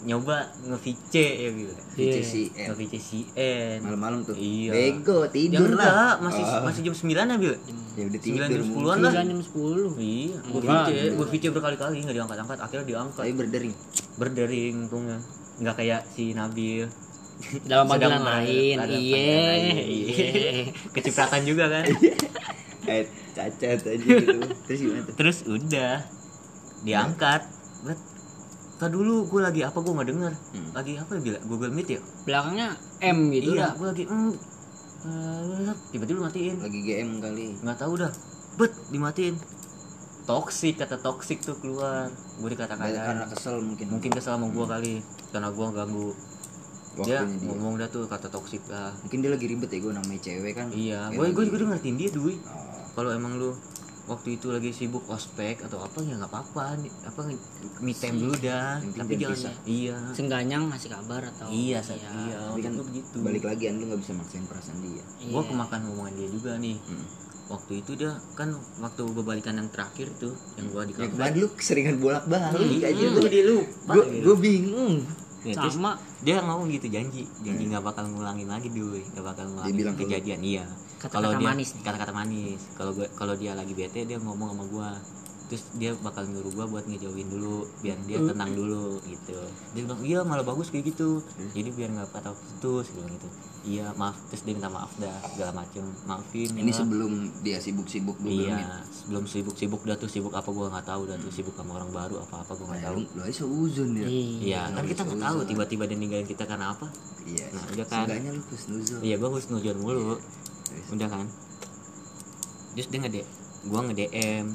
Speaker 3: nyoba nge-VC ya gitu
Speaker 2: Vici
Speaker 1: Iya.
Speaker 2: si N.
Speaker 3: nge-VC si N
Speaker 2: Malam-malam tuh.
Speaker 3: Iya.
Speaker 2: Bego
Speaker 3: ya
Speaker 2: tidur
Speaker 3: enggak
Speaker 2: lah.
Speaker 3: masih
Speaker 2: Ah.
Speaker 3: masih jam 9 ya Bil
Speaker 2: Ya udah
Speaker 3: 9
Speaker 2: tidur.
Speaker 3: jam 10-an lah
Speaker 1: sembilan jam sepuluh
Speaker 3: iya gue
Speaker 1: Enggak.
Speaker 3: VC gue VC berkali-kali nggak diangkat-angkat akhirnya diangkat
Speaker 2: Tapi berdering.
Speaker 3: berdering untungnya nggak kayak si Nabil
Speaker 1: dalam panggilan lain iya iya
Speaker 3: kecipratan juga kan?
Speaker 2: Eh cacat aja gitu. Terus gimana tuh?
Speaker 3: terus udah diangkat. Bet, Tadi dulu gue lagi apa? Gue nggak denger.
Speaker 2: Hmm.
Speaker 3: lagi apa ya? Bilang Google Meet ya?
Speaker 1: Belakangnya M gitu
Speaker 3: iya gue lagi mm, tiba-tiba matiin.
Speaker 2: Lagi GM kali.
Speaker 3: nggak tahu dah. Bet dimatiin. Toxic kata toxic tuh keluar. Gue dikata
Speaker 2: Karena kesel mungkin.
Speaker 3: mungkin kesel sama gue kali. Karena gue ganggu dia
Speaker 2: Waktunya dia.
Speaker 3: ngomong dah tuh kata toxic lah
Speaker 2: Mungkin dia lagi ribet ya gue namanya cewek kan.
Speaker 3: iya gue gue
Speaker 2: lagi-
Speaker 3: juga udah ngertiin dia duit
Speaker 2: Oh.
Speaker 3: kalau emang lu waktu itu lagi sibuk ospek atau apa ya nggak apa-apa apa me time dulu dah tapi
Speaker 2: jangan pisah.
Speaker 3: iya
Speaker 1: sengganya ngasih kabar atau
Speaker 3: iya saat iya
Speaker 2: Tapi kan
Speaker 3: begitu
Speaker 2: balik lagi kan lu nggak bisa maksain perasaan dia.
Speaker 1: Iya.
Speaker 3: gue kemakan omongan dia juga nih
Speaker 2: Hmm.
Speaker 3: waktu itu dia kan waktu gue balikan yang terakhir tuh yang gue di
Speaker 2: Ya
Speaker 3: kafe
Speaker 2: kemarin lu keseringan bolak-balik aja
Speaker 3: Hmm,
Speaker 2: lu.
Speaker 3: dia lupa
Speaker 2: Gue
Speaker 3: gitu.
Speaker 2: gue bingung.
Speaker 3: Ya, terus
Speaker 1: sama.
Speaker 3: dia ngomong gitu janji janji nggak bakal ngulangin lagi dulu nggak bakal ngulangin
Speaker 2: bilang lu.
Speaker 3: kejadian. Iya.
Speaker 1: Kata-kata
Speaker 3: kalau dia
Speaker 1: manis
Speaker 3: kata-kata manis. Kalau gue kalau dia lagi bete dia ngomong sama gue terus dia bakal nyuruh gue buat ngejauhin dulu biar dia tenang dulu gitu. Dia bilang iya malah bagus kayak gitu. Jadi biar nggak patah putus dia bilang gitu iya maaf terus dia minta maaf dah segala macem maafin
Speaker 2: Ini
Speaker 3: ya.
Speaker 2: sebelum dia sibuk-sibuk dulu
Speaker 3: iya sebelum sibuk-sibuk dah tuh sibuk apa gue nggak tahu dah tuh sibuk sama orang baru apa apa gue nggak tahu
Speaker 2: Lu, lu aja seuzon dia.
Speaker 1: iya
Speaker 3: iya kan kita nggak tahu tiba-tiba dia ninggalin kita karena apa
Speaker 2: Iya.
Speaker 3: Nah, udah kan.
Speaker 2: Seenggaknya lu husnuzon.
Speaker 3: Iya gue husnujon mulu
Speaker 2: Terus.
Speaker 3: Udah kan Terus dia nge Gue nge DM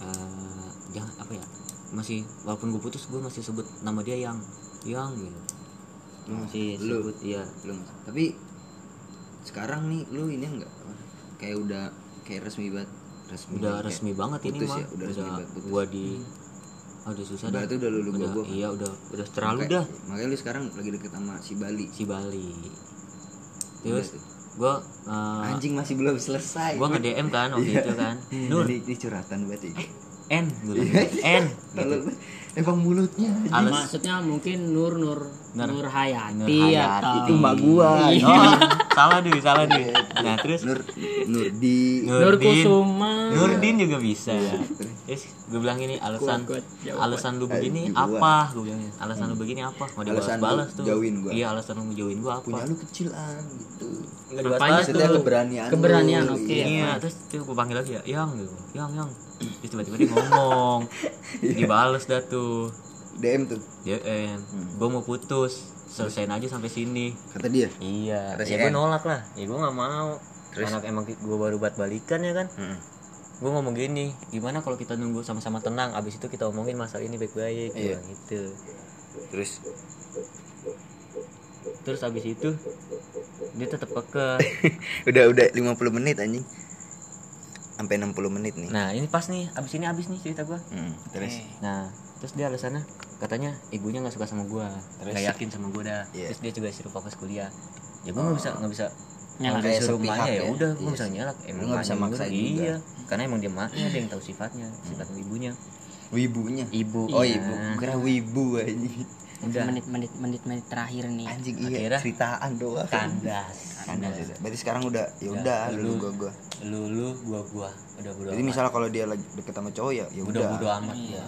Speaker 3: eh, Jangan apa ya Masih Walaupun gue putus gue masih sebut nama dia yang Yang gitu Lu masih
Speaker 2: Lu.
Speaker 3: sebut Iya.
Speaker 2: Lu tapi sekarang nih lu ini enggak? Kayak udah kayak resmi banget. Resmi
Speaker 3: Udah
Speaker 2: kayak
Speaker 3: resmi banget ini mah.
Speaker 2: ya, udah resmi banget putus.
Speaker 3: Gue di ah, Udah susah dah
Speaker 2: Berarti udah lulu
Speaker 3: udah,
Speaker 2: gua.
Speaker 3: Iya udah Udah terlalu
Speaker 2: Makanya-
Speaker 3: dah.
Speaker 2: makanya lu sekarang lagi deket sama si Bali.
Speaker 3: Si Bali.
Speaker 2: Udah
Speaker 3: Terus
Speaker 2: tuh.
Speaker 3: Gue
Speaker 2: anjing masih belum selesai.
Speaker 3: Gue nge DM kan waktu itu kan. Nur.
Speaker 2: Ini, ini curhatan berarti
Speaker 3: N bilang N
Speaker 2: Kalau emang mulutnya
Speaker 3: Alus.
Speaker 1: maksudnya mungkin Nur Nur
Speaker 3: Nur-
Speaker 1: Nur Hayati,
Speaker 3: Nur Hayati.
Speaker 1: atau
Speaker 2: itu mak gua
Speaker 1: Iya.
Speaker 3: oh salah deh salah deh. Nah terus?
Speaker 2: Nur Nurdi
Speaker 1: Nur
Speaker 3: Nurdin
Speaker 1: Kusuma.
Speaker 3: Nurdin juga bisa. Terus gue bilang ini alasan
Speaker 1: Kuat, kuat, jawaban.
Speaker 3: alasan lu begini
Speaker 2: Eh,
Speaker 3: apa? Gue bilang alasan lu begini apa? Mau
Speaker 2: Alasan
Speaker 3: dibalas-balas
Speaker 2: lu
Speaker 3: tuh.
Speaker 2: jauhin gua.
Speaker 3: iya alasan lu jauhin gua apa?
Speaker 2: Punya lu kecil an gitu
Speaker 1: Apanya tuh?
Speaker 2: keberanian.
Speaker 1: Keberanian, oke.
Speaker 2: Iya.
Speaker 3: Iya, terus tuh gue panggil lagi ya, yang gitu, yang yang. Terus tiba-tiba dia ngomong, dibales dah tuh,
Speaker 2: DM tuh
Speaker 3: ya em, gue mau putus, selesaiin aja sampai sini.
Speaker 2: kata dia
Speaker 3: Iya,
Speaker 2: Kata si
Speaker 3: ya gue nolak lah, ya gue nggak mau.
Speaker 2: Terus?
Speaker 3: Anak emang gue baru buat balikan ya kan,
Speaker 2: Mm-mm.
Speaker 3: gue ngomong gini, gimana kalau kita nunggu sama-sama tenang, abis itu kita omongin masalah ini baik-baik,
Speaker 2: Iya.
Speaker 3: iya. gitu.
Speaker 2: terus
Speaker 3: Terus abis itu dia tetap keke.
Speaker 2: udah udah 50 menit anjing sampai 60 menit nih
Speaker 3: Nah ini pas nih, abis ini abis nih cerita gue.
Speaker 2: Mm, terus
Speaker 3: Nah, terus dia alasannya katanya ibunya nggak suka sama gua, nggak yakin sama gua dah.
Speaker 2: Iya.
Speaker 3: Terus dia juga suruh fokus kuliah. Ya gua nggak bisa nggak bisa
Speaker 1: Nyalak.
Speaker 3: kayak suruh emaknya ya
Speaker 2: ya.
Speaker 3: udah gua
Speaker 2: Iya
Speaker 3: nggak bisa
Speaker 2: sih.
Speaker 3: nyalak. Emang
Speaker 2: nggak bisa maksa
Speaker 3: juga-
Speaker 2: juga.
Speaker 3: Iya, karena emang dia maknya dia yang tahu sifatnya, sifat ibunya.
Speaker 2: wibunya
Speaker 3: Ibu.
Speaker 2: oh
Speaker 3: iya.
Speaker 2: ibu kira wibu anjing
Speaker 3: Udah.
Speaker 1: menit menit menit menit terakhir nih
Speaker 2: anjing iya
Speaker 3: Akhirnya-
Speaker 2: ceritaan doang
Speaker 3: Kandas.
Speaker 2: Kandas, ya. berarti sekarang udah ya
Speaker 3: Udah, lu-
Speaker 2: lu gua gua
Speaker 3: Lu lu gua gua udah bodo
Speaker 2: jadi
Speaker 3: amat.
Speaker 2: misalnya kalau dia lagi deket sama cowok ya ya
Speaker 3: udah
Speaker 2: udah
Speaker 3: bodo amat
Speaker 1: Iya.
Speaker 3: gua.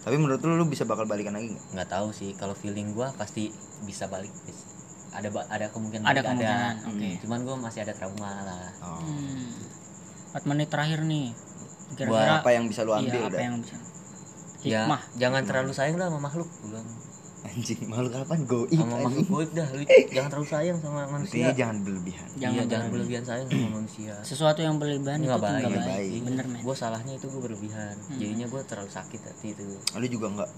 Speaker 2: tapi menurut lu lu bisa bakal balikan lagi nggak
Speaker 3: Nggak tahu sih kalau feeling gua pasti bisa balik. Bis. Ada ba- ada kemungkinan
Speaker 1: Ada
Speaker 3: balik,
Speaker 1: kemungkinan,
Speaker 3: Hmm,
Speaker 1: oke.
Speaker 3: Cuman gua masih ada trauma lah.
Speaker 2: oh.
Speaker 1: hmm. 4 menit terakhir nih
Speaker 2: buat
Speaker 1: kira-kira
Speaker 2: apa yang bisa lu ambil
Speaker 1: iya, apa
Speaker 2: udah
Speaker 1: yang bisa
Speaker 3: Ya,
Speaker 1: hikmah
Speaker 3: jangan terlalu sayang lah sama makhluk bilang.
Speaker 2: Anjing malu kapan goib
Speaker 3: sama makhluk goib dah lu jangan terlalu sayang sama
Speaker 2: Intinya
Speaker 3: manusia.
Speaker 2: jangan berlebihan.
Speaker 3: Jangan,
Speaker 1: Jangan
Speaker 3: iya, jangan
Speaker 1: berlebihan.
Speaker 3: sayang sama manusia.
Speaker 1: Sesuatu yang berlebihan itu
Speaker 3: nggak baik,
Speaker 1: nggak baik.
Speaker 2: baik.
Speaker 1: bener men.
Speaker 3: gue salahnya itu gue berlebihan. Jadinya gue terlalu sakit hati itu.
Speaker 2: Lu juga nggak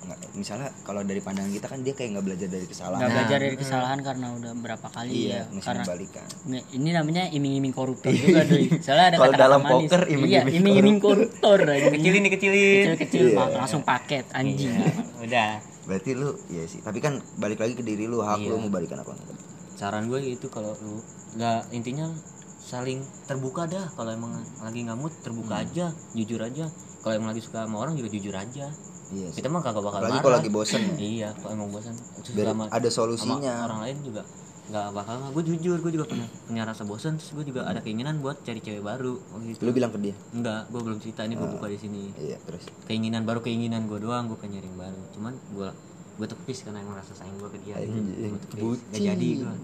Speaker 2: nggak misalnya kalau dari pandangan kita kan dia kayak nggak belajar dari kesalahan.
Speaker 1: Nggak
Speaker 3: Nah,
Speaker 1: belajar dari kesalahan karena udah berapa kali
Speaker 2: iya
Speaker 1: ya
Speaker 2: mesti
Speaker 1: karena
Speaker 2: balikan
Speaker 1: ini namanya iming-iming koruptor juga doi. Soalnya ada
Speaker 2: Kalau dalam
Speaker 1: manis.
Speaker 2: poker,
Speaker 1: iya
Speaker 2: iming-iming
Speaker 1: iming-iming koruptor.
Speaker 3: kecilin nih kecilin.
Speaker 1: Kecil-kecil
Speaker 2: Iya.
Speaker 1: pak, langsung paket anjing.
Speaker 3: Udah
Speaker 2: berarti lu ya sih. Tapi kan balik lagi ke diri lu hak
Speaker 3: Iya.
Speaker 2: lu mau balikan apa enggak.
Speaker 3: Saran gue itu kalau lu. Nggak intinya saling terbuka dah. Kalau emang lagi nggak mood terbuka
Speaker 2: Hmm.
Speaker 3: aja jujur aja. Kalau emang lagi suka sama orang juga jujur aja.
Speaker 2: Iya sih.
Speaker 3: Kita mah kagak bakal
Speaker 2: apalagi
Speaker 3: marah.
Speaker 2: kalau lagi bosen ya.
Speaker 3: Iya kalau emang bosan Terus
Speaker 2: biar
Speaker 3: sama-
Speaker 2: ada
Speaker 3: sama
Speaker 2: solusinya.
Speaker 3: orang lain juga nggak bakal gue jujur gue juga punya punya rasa bosan terus gue juga ada keinginan buat cari cewek baru. Oh gitu.
Speaker 2: Lu bilang ke dia?
Speaker 3: Enggak gue belum cerita ini gue
Speaker 2: Ah.
Speaker 3: buka di sini.
Speaker 2: iya terus?
Speaker 3: Keinginan baru keinginan gue doang gue pengen yang baru. Cuman gue gue tepis karena emang rasa sayang gue ke dia. Gitu. Nggak jadi gue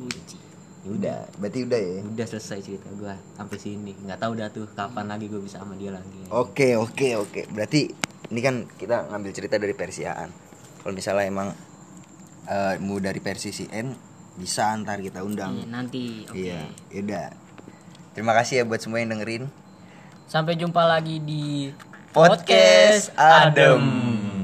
Speaker 2: Ya udah. Berarti udah ya?
Speaker 3: Udah selesai cerita gue sampai sini. Nggak tahu dah tuh kapan lagi gue bisa sama dia lagi.
Speaker 2: Oke oke oke. Berarti ini kan kita ngambil cerita dari versi Aan. Kalau misalnya emang eh, mau dari versi si N bisa antar kita undang.
Speaker 1: Iya, nanti oke
Speaker 2: Iya, yaudah. Terima kasih ya buat semua yang dengerin.
Speaker 1: sampai jumpa lagi di
Speaker 2: Podcast Adem.